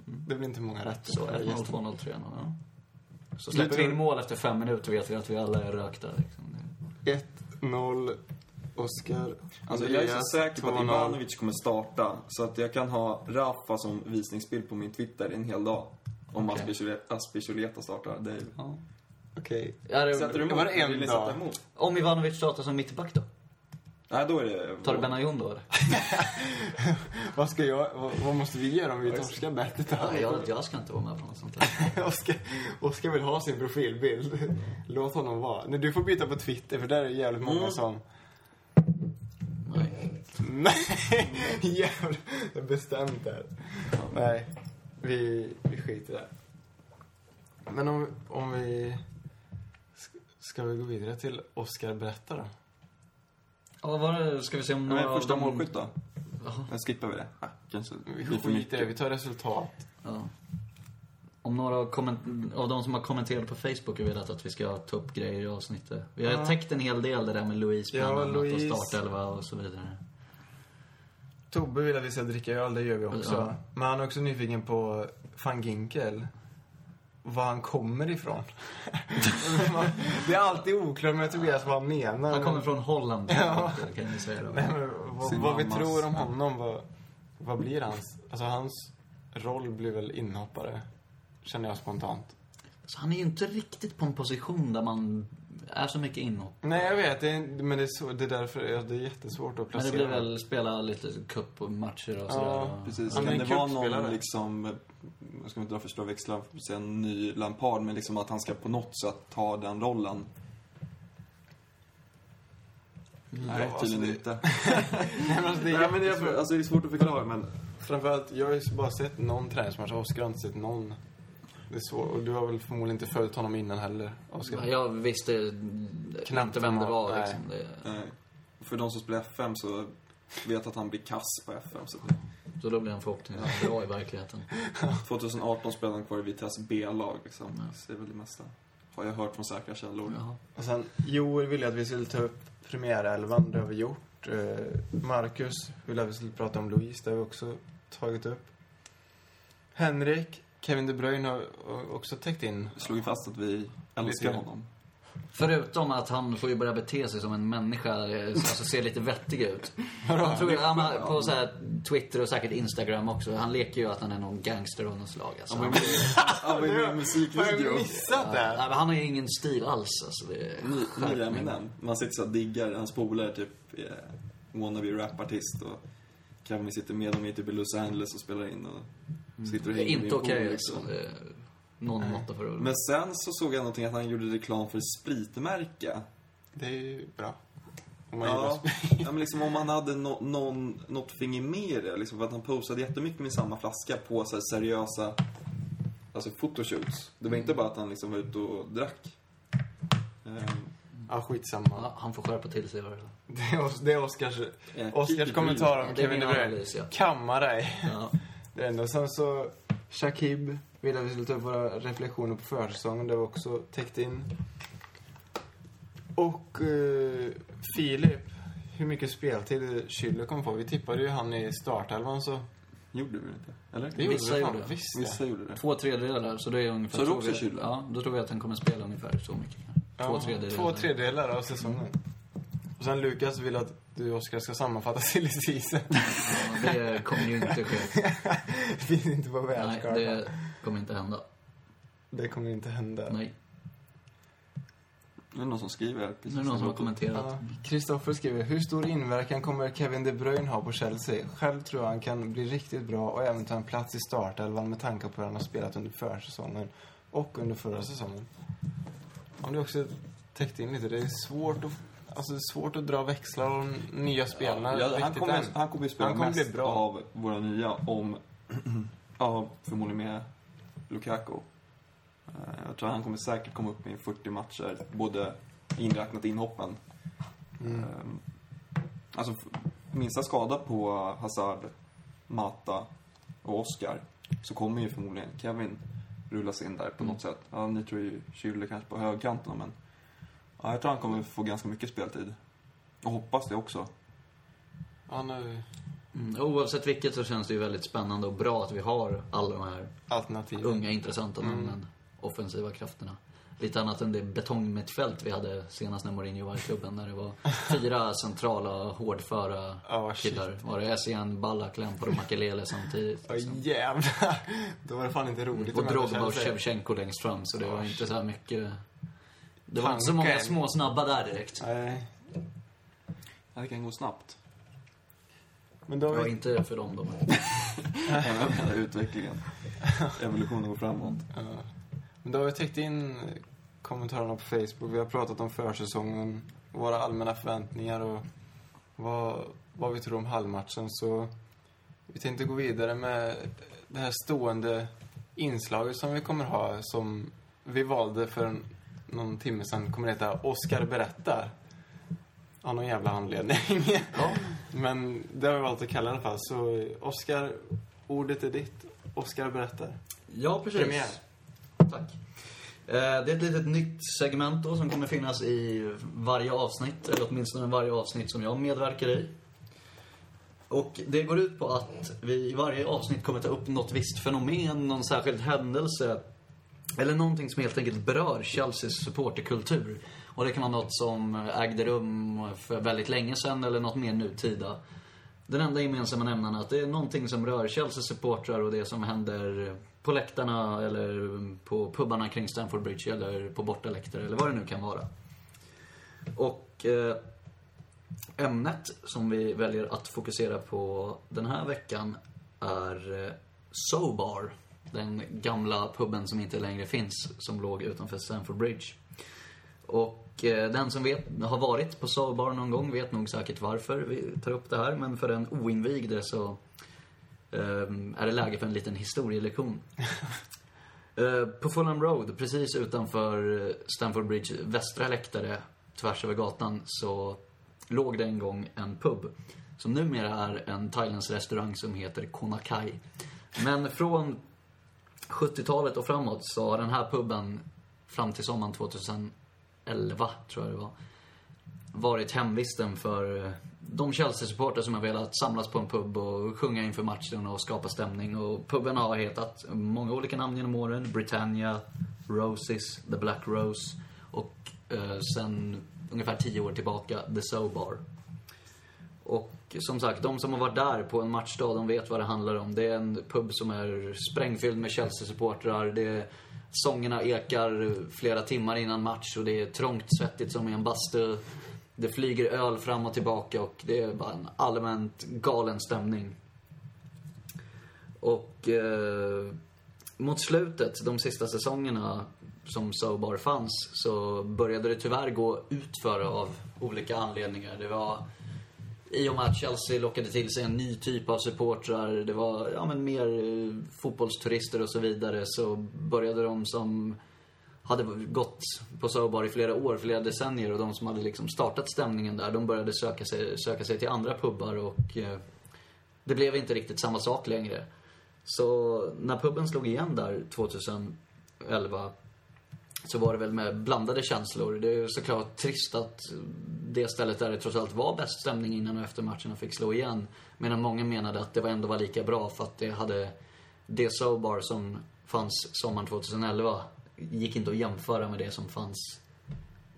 Det blir inte många rätt. Så 1-0, 2-0, 3-0. Ja. Så släpper vi in mål efter fem minuter vet vi att vi alla är rökta. Liksom. 1-0. Oskar. Alltså, jag är så säker på att 2-0. Ivanovic kommer starta. Så att jag kan ha Rafa som visningsbild på min Twitter en hel dag. Om okay. Aspicholeta startar. Det är... Ja. Okej. Ja, det, Sätter du emot? var det en Vill ni dag? om Ivanovic startar som mittback då? Nej, då är det... Tar du Benayoun då eller? Vad ska jag... Vad, vad måste vi göra om vi torskar bettet? Ja, jag, jag ska inte vara med på något sånt där. Oskar, Oskar vill ha sin profilbild. Låt honom vara. Nej, du får byta på Twitter för där är det jävligt många Mm. som... Nej. Nej, jävlar. Det är bestämt där. Nej, vi, vi skiter där. Men om, om vi... ska- vi gå vidare till Oskar berätta då? Ja, vad? Ska vi se om några av första målskytt då? Den skippar vi det. Ah, kanske Vi skiter i det, vi tar resultat. Ja. Om några av de som har kommenterat på Facebook har velat att vi ska ta upp grejer i avsnittet. Vi har Ja. täckt en hel del det där med Louise bland Ja, annat Louise. och startelva och så vidare. Tobbe vill att vi ska dricka öl, det gör vi också. Ja. Men han är också nyfiken på van Ginkel. Var han kommer ifrån. det är alltid oklart med Tobias vad han menar. Han kommer från Holland, Ja. kan ni säga då. Nej, men vad, vad vi tror om honom, vad, vad blir hans... Alltså hans roll blir väl inhoppare, känner jag spontant. Så han är ju inte riktigt på en position där man är så mycket inhopp. Nej, jag vet, det är, men det är, så, det är därför ja, det är jättesvårt att Men placera. det blir väl spela lite cup och matcher och sådär. Ja, Precis. Han är Kan en det vara cupspelare. någon liksom, jag ska inte dra för stora växlar för att säga en ny Lampard, men liksom att han ska på något sätt ta den rollen. Nej, Ja, tydligen alltså inte. Nej, men alltså, det är Nej, men det är, alltså, det är svårt att förklara, men Framförallt, jag har ju bara sett någon träningsmatch. Oskar har inte sett någon. Det är svårt. Och du har väl förmodligen inte följt honom innan heller, Oskar? Ja, Jag visste Knappt inte vem det var nej. liksom. Det, eh, för de som spelar FM så vet att han blir kass på FM. Så så då blir han förhoppningsvis bra i verkligheten. 2018 spelade han kvar i Vitesse B-lag liksom. Så det är väl det mesta. Har jag hört från säkra källor. Jaha. Och sen, Joel ville att vi skulle ta upp premiärelvan, det har vi gjort. Eh, Marcus ville att vi skulle prata om Louise, det har vi också tagit upp. Henrik, Kevin De Bruyne har också täckt in. Slog ju fast att vi älskar honom. Förutom att han får ju börja bete sig som en människa, eh, alltså ser lite vettig ut. Jag tror han har, på så här Twitter och säkert Instagram också, han leker ju att han är någon gangster av något slag. Alltså. Han var ju med, i en Har musikvideo. missat det? Men han har ju ingen stil alls. Alltså. Det är Ny, ny skärpning. Eminem. Man sitter så och diggar hans polare, typ eh, wannabe rapartist och Kevin sitter med dem i typ i Los Angeles och spelar in och sitter och Det är hänger vid inte okej pool, liksom. Det någon måtta för Men sen så såg jag någonting att han gjorde reklam för spritmärke. Det är ju bra. Om man Ja, ja men liksom om han hade no, någon, något finger med det, liksom för att han posade jättemycket med samma flaska på så här seriösa, alltså fotoshoots. Det var inte bara att han liksom var ute och drack. Ehm, Ja, skitsamma. Ja, han får skärpa till sig i varje fall. Det är, Os- det är Oscars, Eh, Oscars kommentar Ja, om det är Kevin De Bruyne. analys, ja. Kamma dig. Ja. Det är ändå. Sen så, Shakib ville att vi skulle ta upp våra reflektioner på försäsongen. Det var också täckt in. Och eh, Filip, hur mycket speltid Schüller kommer få? Vi tippade ju han i startelvan så... Gjorde vi inte? Eller? Det gjorde Vissa vi gjorde. Visst Vissa gjorde det. Två tredjedelar, så det är ungefär... Så det tror också vi- Schüller? Ja, då tror jag att han kommer spela ungefär så mycket. Två Ja, tredjedelar. Två tredjedelar av säsongen. Och sen Lukas vill att du Oskar ska sammanfatta silly season. Ja, det kommer ju inte ske. det finns inte på världskartan. det Det... kommer inte hända. kommer inte hända. Nej. Det är någon som skriver precis. Nu är det någon som har kommenterat. Ja. Kristoffer skriver, hur stor inverkan kommer Kevin De Bruyne ha på Chelsea? Själv tror jag han kan bli riktigt bra och även ta en plats i startelvan med tanke på hur han har spelat under försäsongen och under förra säsongen. Om du också täckt in lite, det är svårt att, alltså det är svårt att dra växlar om nya spelarna Ja, han, kommer, han kommer ju spela Han kommer mest bli bra. av våra nya om... ja, förmodligen med Lukaku. Eh, Jag tror han kommer säkert komma upp i 40 matcher, både inräknat inhoppen. Mm. Eh, Alltså, minsta skada på Hazard, Mata och Oscar så kommer ju förmodligen Kevin rullas in där på något sätt. Ja, ni tror ju Schürrle kanske på högkanten, men ja, jag tror han kommer få ganska mycket speltid. Och hoppas det också. Han ju Mm, oavsett vilket så känns det ju väldigt spännande och bra att vi har alla de här alternativ. unga intressanta Mm. namnen. Offensiva krafterna. Lite annat än det betongmittfält vi hade senast när Mourinho var i klubben. När det var fyra centrala, hårdföra Ja, shit. killar. Var det Essien, Ballack, Lampard och Makelele samtidigt. Ja, Liksom. jävlar. Då var det fan inte roligt Och Drogba och. Shevchenko längst fram, så det var Ja, inte så här mycket... Det var inte så många Tanken. små snabba där direkt. Nej. Det kan gå snabbt. Men då har Ja, vi inte för dem då. Även med utvecklingen. Evolutionen går framåt. Ja. Men då har vi täckt in kommentarerna på Facebook. Vi har pratat om försäsongen, våra allmänna förväntningar och vad, vad vi tror om halvmatchen. Så vi tänkte gå vidare med det här stående inslaget som vi kommer ha som vi valde för någon timme sedan. kommer heta Oscar berättar. Av någon jävla anledning. Ja. Men det har vi valt att kalla det i alla fall. Så Oscar, ordet är ditt. Oscar berättar. Ja, precis. Premiär. Tack. Eh, Det är ett litet nytt segment då som kommer finnas i varje avsnitt, eller åtminstone varje avsnitt som jag medverkar i. Och det går ut på att vi i varje avsnitt kommer ta upp något visst fenomen, någon särskild händelse eller någonting som helt enkelt berör Chelseas supporterkultur. Och det kan vara något som ägde rum för väldigt länge sedan eller något mer nutida. Den enda gemensamma nämnaren är att det är någonting som rör Chelsea-supportrar och det som händer på läktarna eller på pubarna kring Stamford Bridge eller på bortaläktare eller vad det nu kan vara. Och eh, ämnet som vi väljer att fokusera på den här veckan är eh, Sobar. Den gamla puben som inte längre finns, som låg utanför Stamford Bridge. Och eh, den som vet, har varit på Sobar någon gång vet nog säkert varför vi tar upp det här. Men för den oinvigde så ehm, är det läge för en liten historielektion. Eh, på Fulham Road, precis utanför eh, Stamford Bridge västra läktare, tvärs över gatan, så låg det en gång en pub. Som numera är en thailändsk restaurang som heter Konakai. Men från 70-talet och framåt så har den här puben, fram till sommaren 11, tror jag det var, varit hemvisten för eh, de Chelsea-supportrar som har velat samlas på en pub och sjunga inför matchen och skapa stämning. Och puben har hetat många olika namn genom åren. Britannia, Roses, The Black Rose och eh, sen ungefär tio år tillbaka The Sobar. Och som sagt, de som har varit där på en matchdag, de vet vad det handlar om. Det är en pub som är sprängfylld med Chelsea-supportrar. Det är, sångerna ekar flera timmar innan match och det är trångt, svettigt som i en bastu. Det flyger öl fram och tillbaka och det är bara en allmänt galen stämning. Och eh, mot slutet, de sista säsongerna som Sobar fanns, så började det tyvärr gå utför av olika anledningar. Det var i och med att Chelsea lockade till sig en ny typ av supportrar, det var ja, men mer eh, fotbollsturister och så vidare, så började de som hade gått på Sobar i flera år, flera decennier och de som hade liksom startat stämningen där, de började söka sig, söka sig till andra pubbar och eh, det blev inte riktigt samma sak längre. Så när puben slog igen där 2011 så var det väl med blandade känslor. Det är såklart trist att det stället där det trots allt var bäst stämning innan och efter matcherna fick slå igen. Medan många menade att det var ändå var lika bra för att det hade det Sobar som fanns sommaren 2011 gick inte att jämföra med det som fanns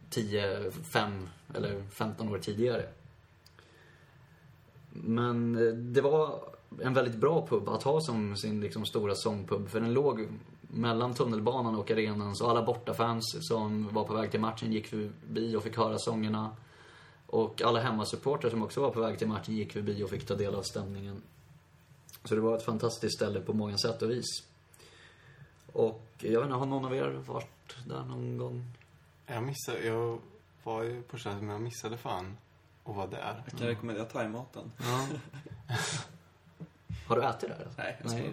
10, 5 eller 15 år tidigare. Men eh, det var en väldigt bra pub att ha som sin liksom, stora sångpub. För den låg mellan tunnelbanan och arenan. Så alla bortafans som var på väg till matchen gick förbi och fick höra sångerna. Och alla hemmasupportrar som också var på väg till matchen gick förbi och fick ta del av stämningen. Så det var ett fantastiskt ställe på många sätt och vis. Och jag vet inte, har någon av er varit där någon gång? Jag missade, jag var ju på köpet men jag missade fan att vara där. Jag kan rekommendera thaimaten. Ja. Har du ätit där? Nej, jag nej.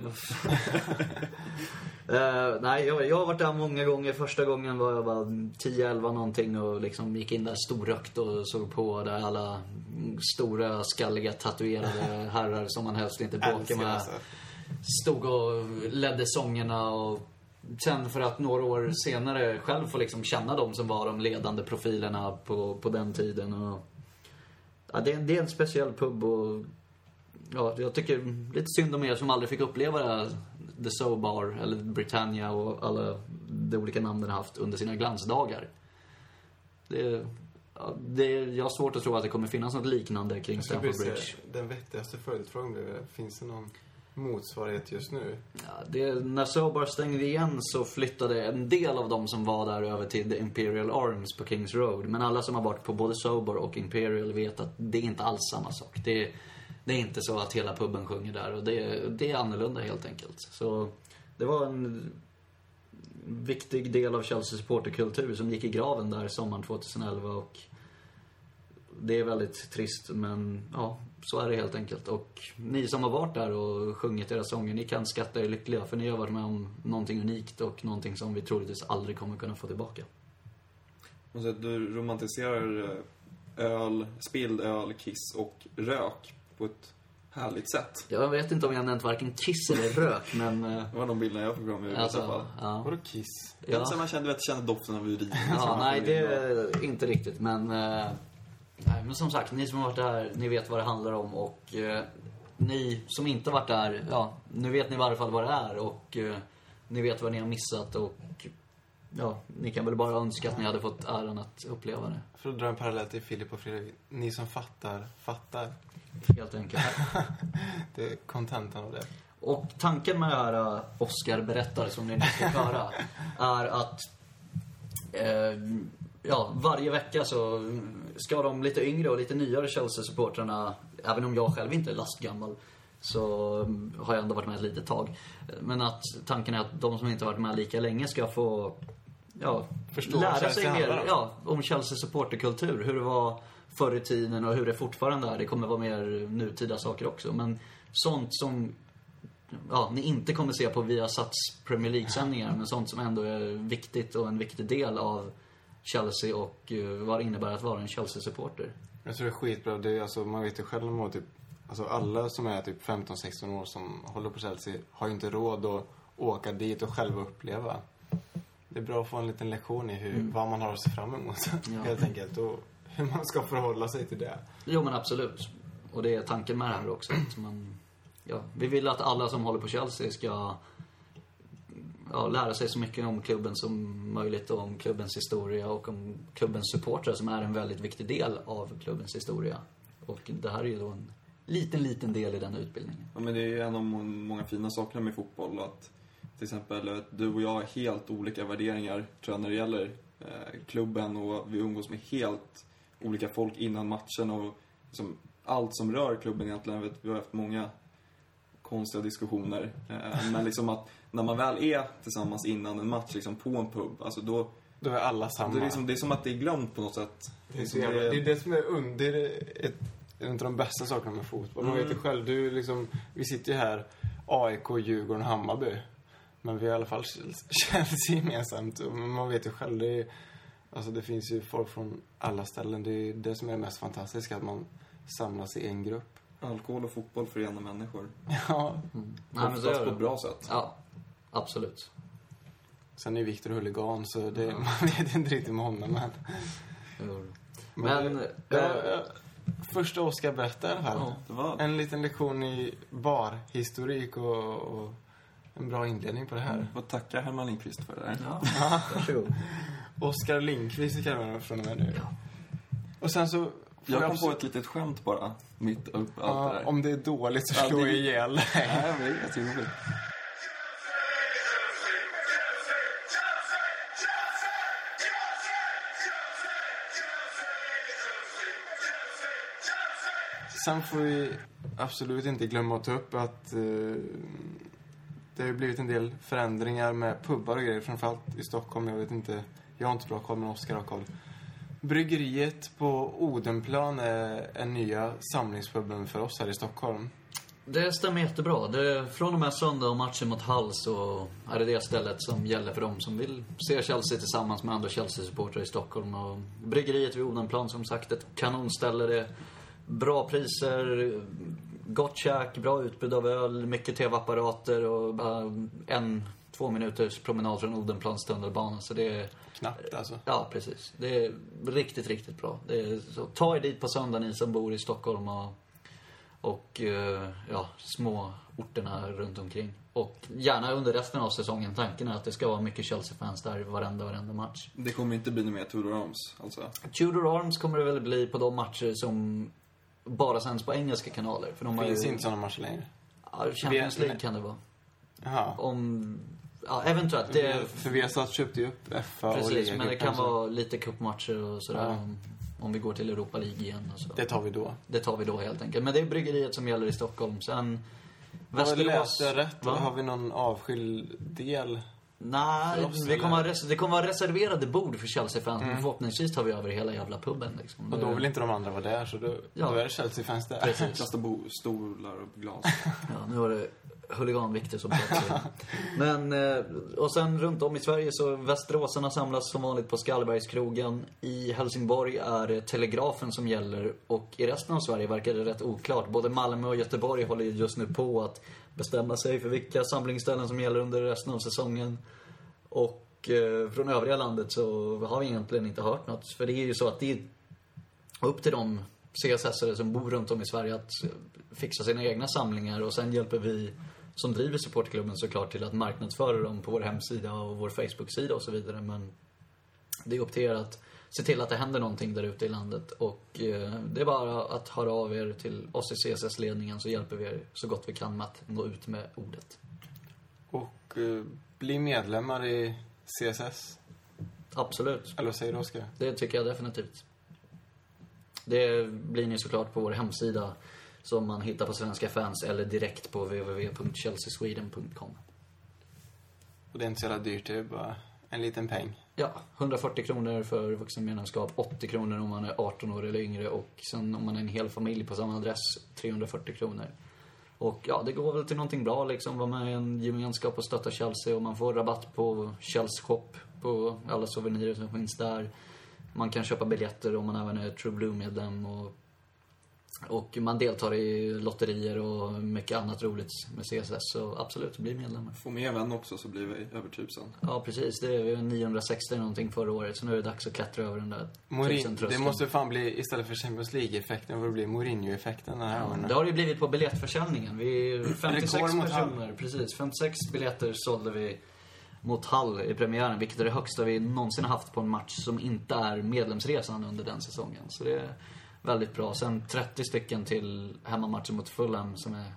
uh, nej, jag, jag har varit där många gånger. Första gången var jag bara 10-11 någonting och liksom gick in där storrökt och såg på där alla stora, skalliga, tatuerade herrar som man helst inte bråkar med alltså. stod och ledde sångerna och sen för att några år senare själv få liksom känna dem som var de ledande profilerna på, på den tiden. Och, ja, det, är, det är en speciell pub och ja, jag tycker lite synd om er som aldrig fick uppleva det här, The So Bar eller Britannia och alla de olika namnen har haft under sina glansdagar. Det, är- det är, jag har svårt att tro att det kommer finnas något liknande kring Stamford Bridge. säga, den vettigaste följdfrågan blir det, finns det någon motsvarighet just nu? Ja, det, när Sobar stängde igen så flyttade en del av de som var där över till The Imperial Arms på Kings Road. Men alla som har varit på både Sobar och Imperial vet att det är inte alls samma sak. Det, det är inte så att hela puben sjunger där och det, det är annorlunda helt enkelt. Så det var en viktig del av Chelsea supporterkultur som gick i graven där sommaren 2011 och det är väldigt trist men ja, så är det helt enkelt. Och ni som har varit där och sjungit era sånger, ni kan skatta er lyckliga för ni har varit med om någonting unikt och någonting som vi troligtvis aldrig kommer kunna få tillbaka. Du romantiserar eh, öl, spilld öl, kiss och rök på ett härligt sätt. Jag vet inte om jag nämnt varken kiss eller rök men... eh, Det var de bilderna jag fick fram i huvudet i alla fall. Alltså, ja. Vadå kiss? Ja. ja. Så man kände, vet, kände doften av urin. Ja, nej det är inte riktigt men... eh, nej, men som sagt, ni som har varit där, ni vet vad det handlar om och eh, ni som inte varit där, ja, nu vet ni i varje fall vad det är och eh, ni vet vad ni har missat och ja, ni kan väl bara önska att ni hade fått äran att uppleva det. För att dra en parallell till Filip och Fredrik. Ni som fattar, fattar. Helt enkelt. Det är kontentan av det. Och tanken med det här Oscar berättar som ni nu ska höra är att eh, ja, varje vecka så ska de lite yngre och lite nyare Chelsea-supportrarna, även om jag själv inte är lastgammal, så har jag ändå varit med ett litet tag. Men att tanken är att de som inte varit med lika länge ska få ja, Förstå lära sig mer om. ja, om Chelsea supporterkultur. Hur det var förr i tiden och hur det fortfarande är. Det kommer vara mer nutida saker också. Men sånt som ja, ni inte kommer se på Viasats Premier League-sändningar, men sånt som ändå är viktigt och en viktig del av Chelsea och eh, vad det innebär att vara en Chelsea-supporter. Jag tror det är skitbra. Det är, alltså, man vet ju själv om typ, alltså alla som är typ 15-16 år som håller på Chelsea har ju inte råd att åka dit och själva uppleva. Det är bra att få en liten lektion i hur, vad man har att se fram emot. Ja. Helt enkelt. Och hur man ska förhålla sig till det. Jo, men absolut. Och det är tanken med det här också. Att man, ja, vi vill att alla som håller på Chelsea ska ja, lära sig så mycket om klubben som möjligt och om klubbens historia och om klubbens supportrar som är en väldigt viktig del av klubbens historia. Och det här är ju då en liten, liten del i den utbildningen. Ja, men det är ju en av må- många fina sakerna med fotboll. Att till exempel att du och jag har helt olika värderingar tror jag när det gäller eh, klubben och vi umgås med helt olika folk innan matchen och liksom, allt som rör klubben egentligen. Vet, vi har haft många konstiga diskussioner. Eh, men liksom att när man väl är tillsammans innan en match liksom på en pub, alltså då Då är alla samma. det är, liksom, det är som att det är glömt på något sätt. Det är, Liksom, det- det är det som är und, det är ett, en av de bästa sakerna med fotboll. Man Mm. vet ju själv, du liksom, vi sitter ju här, AIK, Djurgården, Hammarby. Men vi har i alla fall Chelsea gemensamt. Och Man vet ju själv, det, är, alltså det finns ju folk från alla ställen. Det är det som är mest fantastiskt, att man samlas i en grupp. Alkohol och fotboll förenar människor. Ja. Så Oftast på det. ett bra sätt. Ja, absolut. Sen är Viktor huligan, så det, man vet inte riktigt med honom. Men, Jo. men, Men, ja, eh, ja, första Oskar berättade i alla fall. Ja. Det var... En liten lektion i barhistorik och, och en bra inledning på det här. Jag får tacka Herman Lindqvist för det där. Ja, varsågod. Oskar Lindqvist man honom från och med nu. Och sen så... får Jag kom absolut- på ett litet skämt bara, mitt upp allt Ja, det där. om det är dåligt så Ja, slår det- jag ihjäl dig. Nej, men det är jätteroligt. Sen får vi absolut inte glömma att ta upp att eh, det har ju blivit en del förändringar med pubbar och grejer, framförallt i Stockholm. Jag vet inte, jag har inte så bra koll, men Oskar har koll. Bryggeriet på Odenplan är en nya samlingspuben för oss här i Stockholm. Det stämmer jättebra. Det, från och med söndag och matchen mot Hull så är det det stället som gäller för dem som vill se Chelsea tillsammans med andra Chelsea-supportrar i Stockholm. Och bryggeriet vid Odenplan, som sagt, ett kanonställe. Det är bra priser, gott käk, bra utbud av öl, mycket tv-apparater och bara en, två minuters promenad från Odenplans tunnelbana. Så det är Knappt alltså. Ja, precis. Det är riktigt, riktigt bra. Det är, så, ta er dit på söndag ni som bor i Stockholm och, och eh, ja, små orterna runt omkring. Och gärna under resten av säsongen. Tanken är att det ska vara mycket Chelsea-fans där varenda, varenda match. Det kommer inte bli något mer Tudor Arms, alltså. Tudor Arms kommer det väl bli på de matcher som bara sänds på engelska kanaler. För de har Finns ju, inte sådana matcher längre. Ja, Champions League kan det vara. Jaha. Om... Ja, eventuellt. Det, För Viasat köpte ju upp FA och precis, men det kan vara lite cupmatcher och sådär. Ja. Om, om vi går till Europa League igen och så. Det tar vi då. Det tar vi då helt enkelt. Men det är bryggeriet som gäller i Stockholm. Sen jag Västerås... läst det rätt? Va? Har vi någon avskild del? Nej, vi kommer det kommer vara reserverade bord för Chelsea-fans. Men förhoppningsvis tar vi över hela jävla puben liksom. Mm. Och då vill inte de andra vara där, så då, Ja. då är det Chelsea-fans där. Precis. Kasta bo- stolar och glas. Ja, nu var det huligan-Viktor som pratade. Men, eh, och sen runt om i Sverige så Västeråsarna samlas som vanligt på Skallbergskrogen. I Helsingborg är det Telegrafen som gäller och i resten av Sverige verkar det rätt oklart. Både Malmö och Göteborg håller ju just nu på att bestämma sig för vilka samlingsställen som gäller under resten av säsongen. Och eh, från övriga landet så har vi egentligen inte hört något. För det är ju så att det är upp till de CSS-are som bor runt om i Sverige att fixa sina egna samlingar och sen hjälper vi som driver supportklubben såklart till att marknadsföra dem på vår hemsida och vår Facebook-sida och så vidare. Men det är upp till er att se till att det händer någonting där ute i landet. Och eh, det är bara att höra av er till oss i CSS-ledningen så hjälper vi er så gott vi kan med att nå ut med ordet. Och eh, bli medlemmar i CSS. Absolut. Eller vad säger du, Oskar? Det tycker jag definitivt. Det blir ni såklart på vår hemsida som man hittar på Svenska fans eller direkt på www.chelseasweden.com. Och det är inte så jävla dyrt, det är bara en liten peng. Ja, 140 kronor för vuxenmedlemskap, 80 kronor om man är 18 år eller yngre och sen om man är en hel familj på samma adress, 340 kronor. Och ja, det går väl till någonting bra liksom. Vara med i en gemenskap och stötta Chelsea och man får rabatt på Chelsea Shop på alla souvenirer som finns där. Man kan köpa biljetter om man även är True Blue-medlem och, och man deltar i lotterier och mycket annat roligt med CSS. Så absolut, bli medlemmar. Få med en vän också så blir vi över tusen. Ja, precis. Det är 960 någonting förra året, så nu är det dags att klättra över den där Morin, det måste fan bli, istället för Champions League-effekten, vad det blir Mourinho-effekten den här Ja, gången. det har det ju blivit på biljettförsäljningen. Vi 56 Rekord mot personer, precis. 56 biljetter sålde vi mot Hall i premiären, vilket är det högsta vi någonsin har haft på en match som inte är medlemsresan under den säsongen. Så det är väldigt bra. Sen 30 stycken till hemmamatchen mot Fulham som är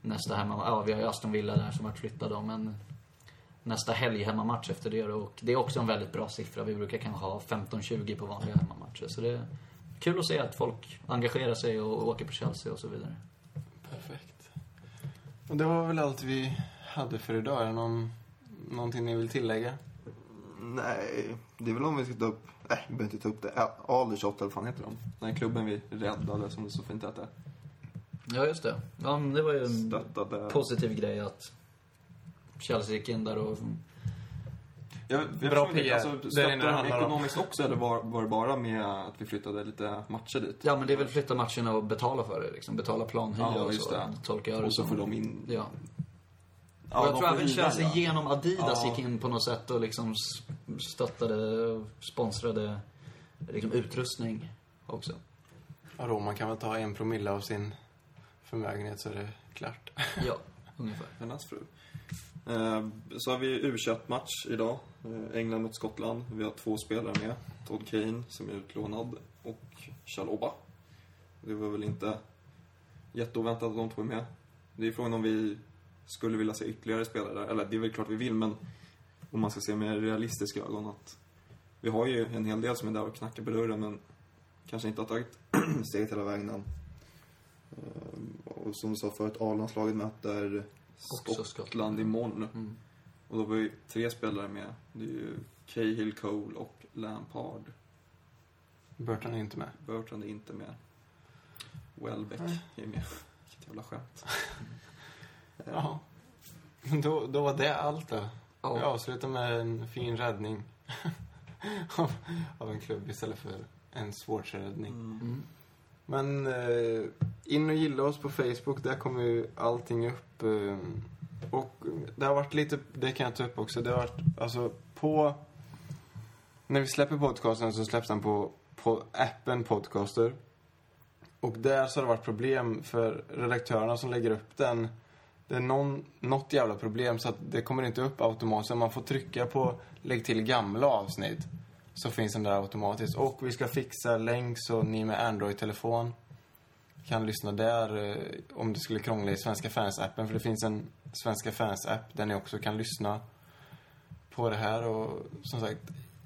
nästa hemma... Ja, vi har ju Aston Villa där som varit flyttade men nästa helg hemmamatch efter det. Och det är också en väldigt bra siffra. Vi brukar kanske ha 15-20 på vanliga hemmamatcher. Så det är kul att se att folk engagerar sig och åker på Chelsea och så vidare. Perfekt. Och det var väl allt vi hade för idag. Är det någon, någonting ni vill tillägga? Nej, det är väl om vi ska ta upp... Nej, vi behöver inte ta upp det. Aldershot, eller vad fan heter de? Den här klubben vi räddade, som det så fint hette. Ja, just det. Ja, det var ju en Stöttade... positiv grej att Chelsea gick in där och... Jag, jag Bra PR. Alltså, stöttade de handlar om. ekonomiskt också eller var, var det bara med att vi flyttade lite matcher dit? Ja, men det är väl flytta matcherna och betala för det liksom. Betala planhyra Ja, och så. det. Tolkar jag Och så får de in... Ja. Ja, och jag tror även Chelsea ja. genom Adidas Ja. gick in på något sätt och liksom stöttade och sponsrade liksom utrustning också. Ja, då, man kan väl ta en promille av sin förmögenhet så är det klart. Ja, ungefär. Hennes fru. Eh, så har vi u match idag. Eh, England mot Skottland. Vi har två spelare med. Todd Kane, som är utlånad, och Chaloba. Det var väl inte jätteoväntat att de två är med. Det är frågan om vi skulle vilja se ytterligare spelare där. Eller det är väl klart vi vill, men om man ska se med realistiska ögon att vi har ju en hel del som är där och knackar på dörren, men kanske inte har tagit Steget hela vägen än. Ehm, Och som du sa förut, A-landslaget möter... Också Skottland imorgon. Mm. Och då var ju tre spelare med. Det är ju Cahill, Cole och Lampard. Burton är inte med. Bertrand är inte med. Welbeck är med. Vilket jävla skämt. Ja. Men då, då var det allt då. Ja. Vi avslutar med en fin räddning. av, av en klubb istället för en Schwarzer-räddning. Mm. Men eh, in och gilla oss på Facebook, där kommer ju allting upp. Eh, och det har varit lite, det kan jag ta upp också, det har varit, alltså på... När vi släpper podcasten så släpps den på, på appen Podcaster. Och där så har det varit problem för redaktörerna som lägger upp den. Det är någon, något jävla problem så att det kommer inte upp automatiskt. Man får trycka på lägg till gamla avsnitt. Så finns den där automatiskt. Och vi ska fixa länk så ni med Android-telefon kan lyssna där eh, om det skulle krångla i Svenska fans-appen. För det finns en Svenska fans-app där ni också kan lyssna på det här. Och som sagt,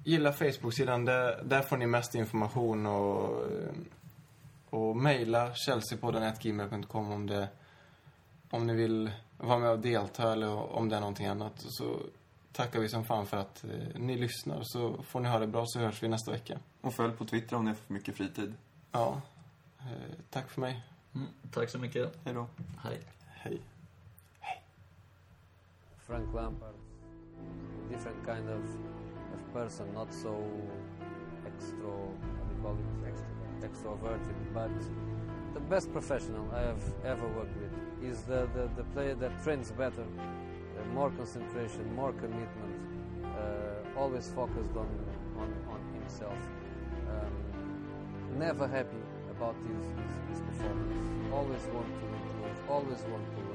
gilla Facebook-sidan. Där, där får ni mest information och, eh, och mejla chelseapodden.gmail.com om det om ni vill vara med och delta eller om det är någonting annat. Så tackar vi som fan för att eh, ni lyssnar. Så får ni ha det bra så hörs vi nästa vecka. Och följ på Twitter om ni har för mycket fritid. Ja, eh, tack för mig. Mm. Tack så mycket. Hej då. Hej. Hej. Frank Lampard, different kind of, of person, not so extro, how do you call it, extroverted, but the best professional I have ever worked with. He's the, the, the player that trains better, uh, more concentration, more commitment, uh, always focused on, on, on himself. Um, never happy about his, his, his performance. Always want to improve, always want to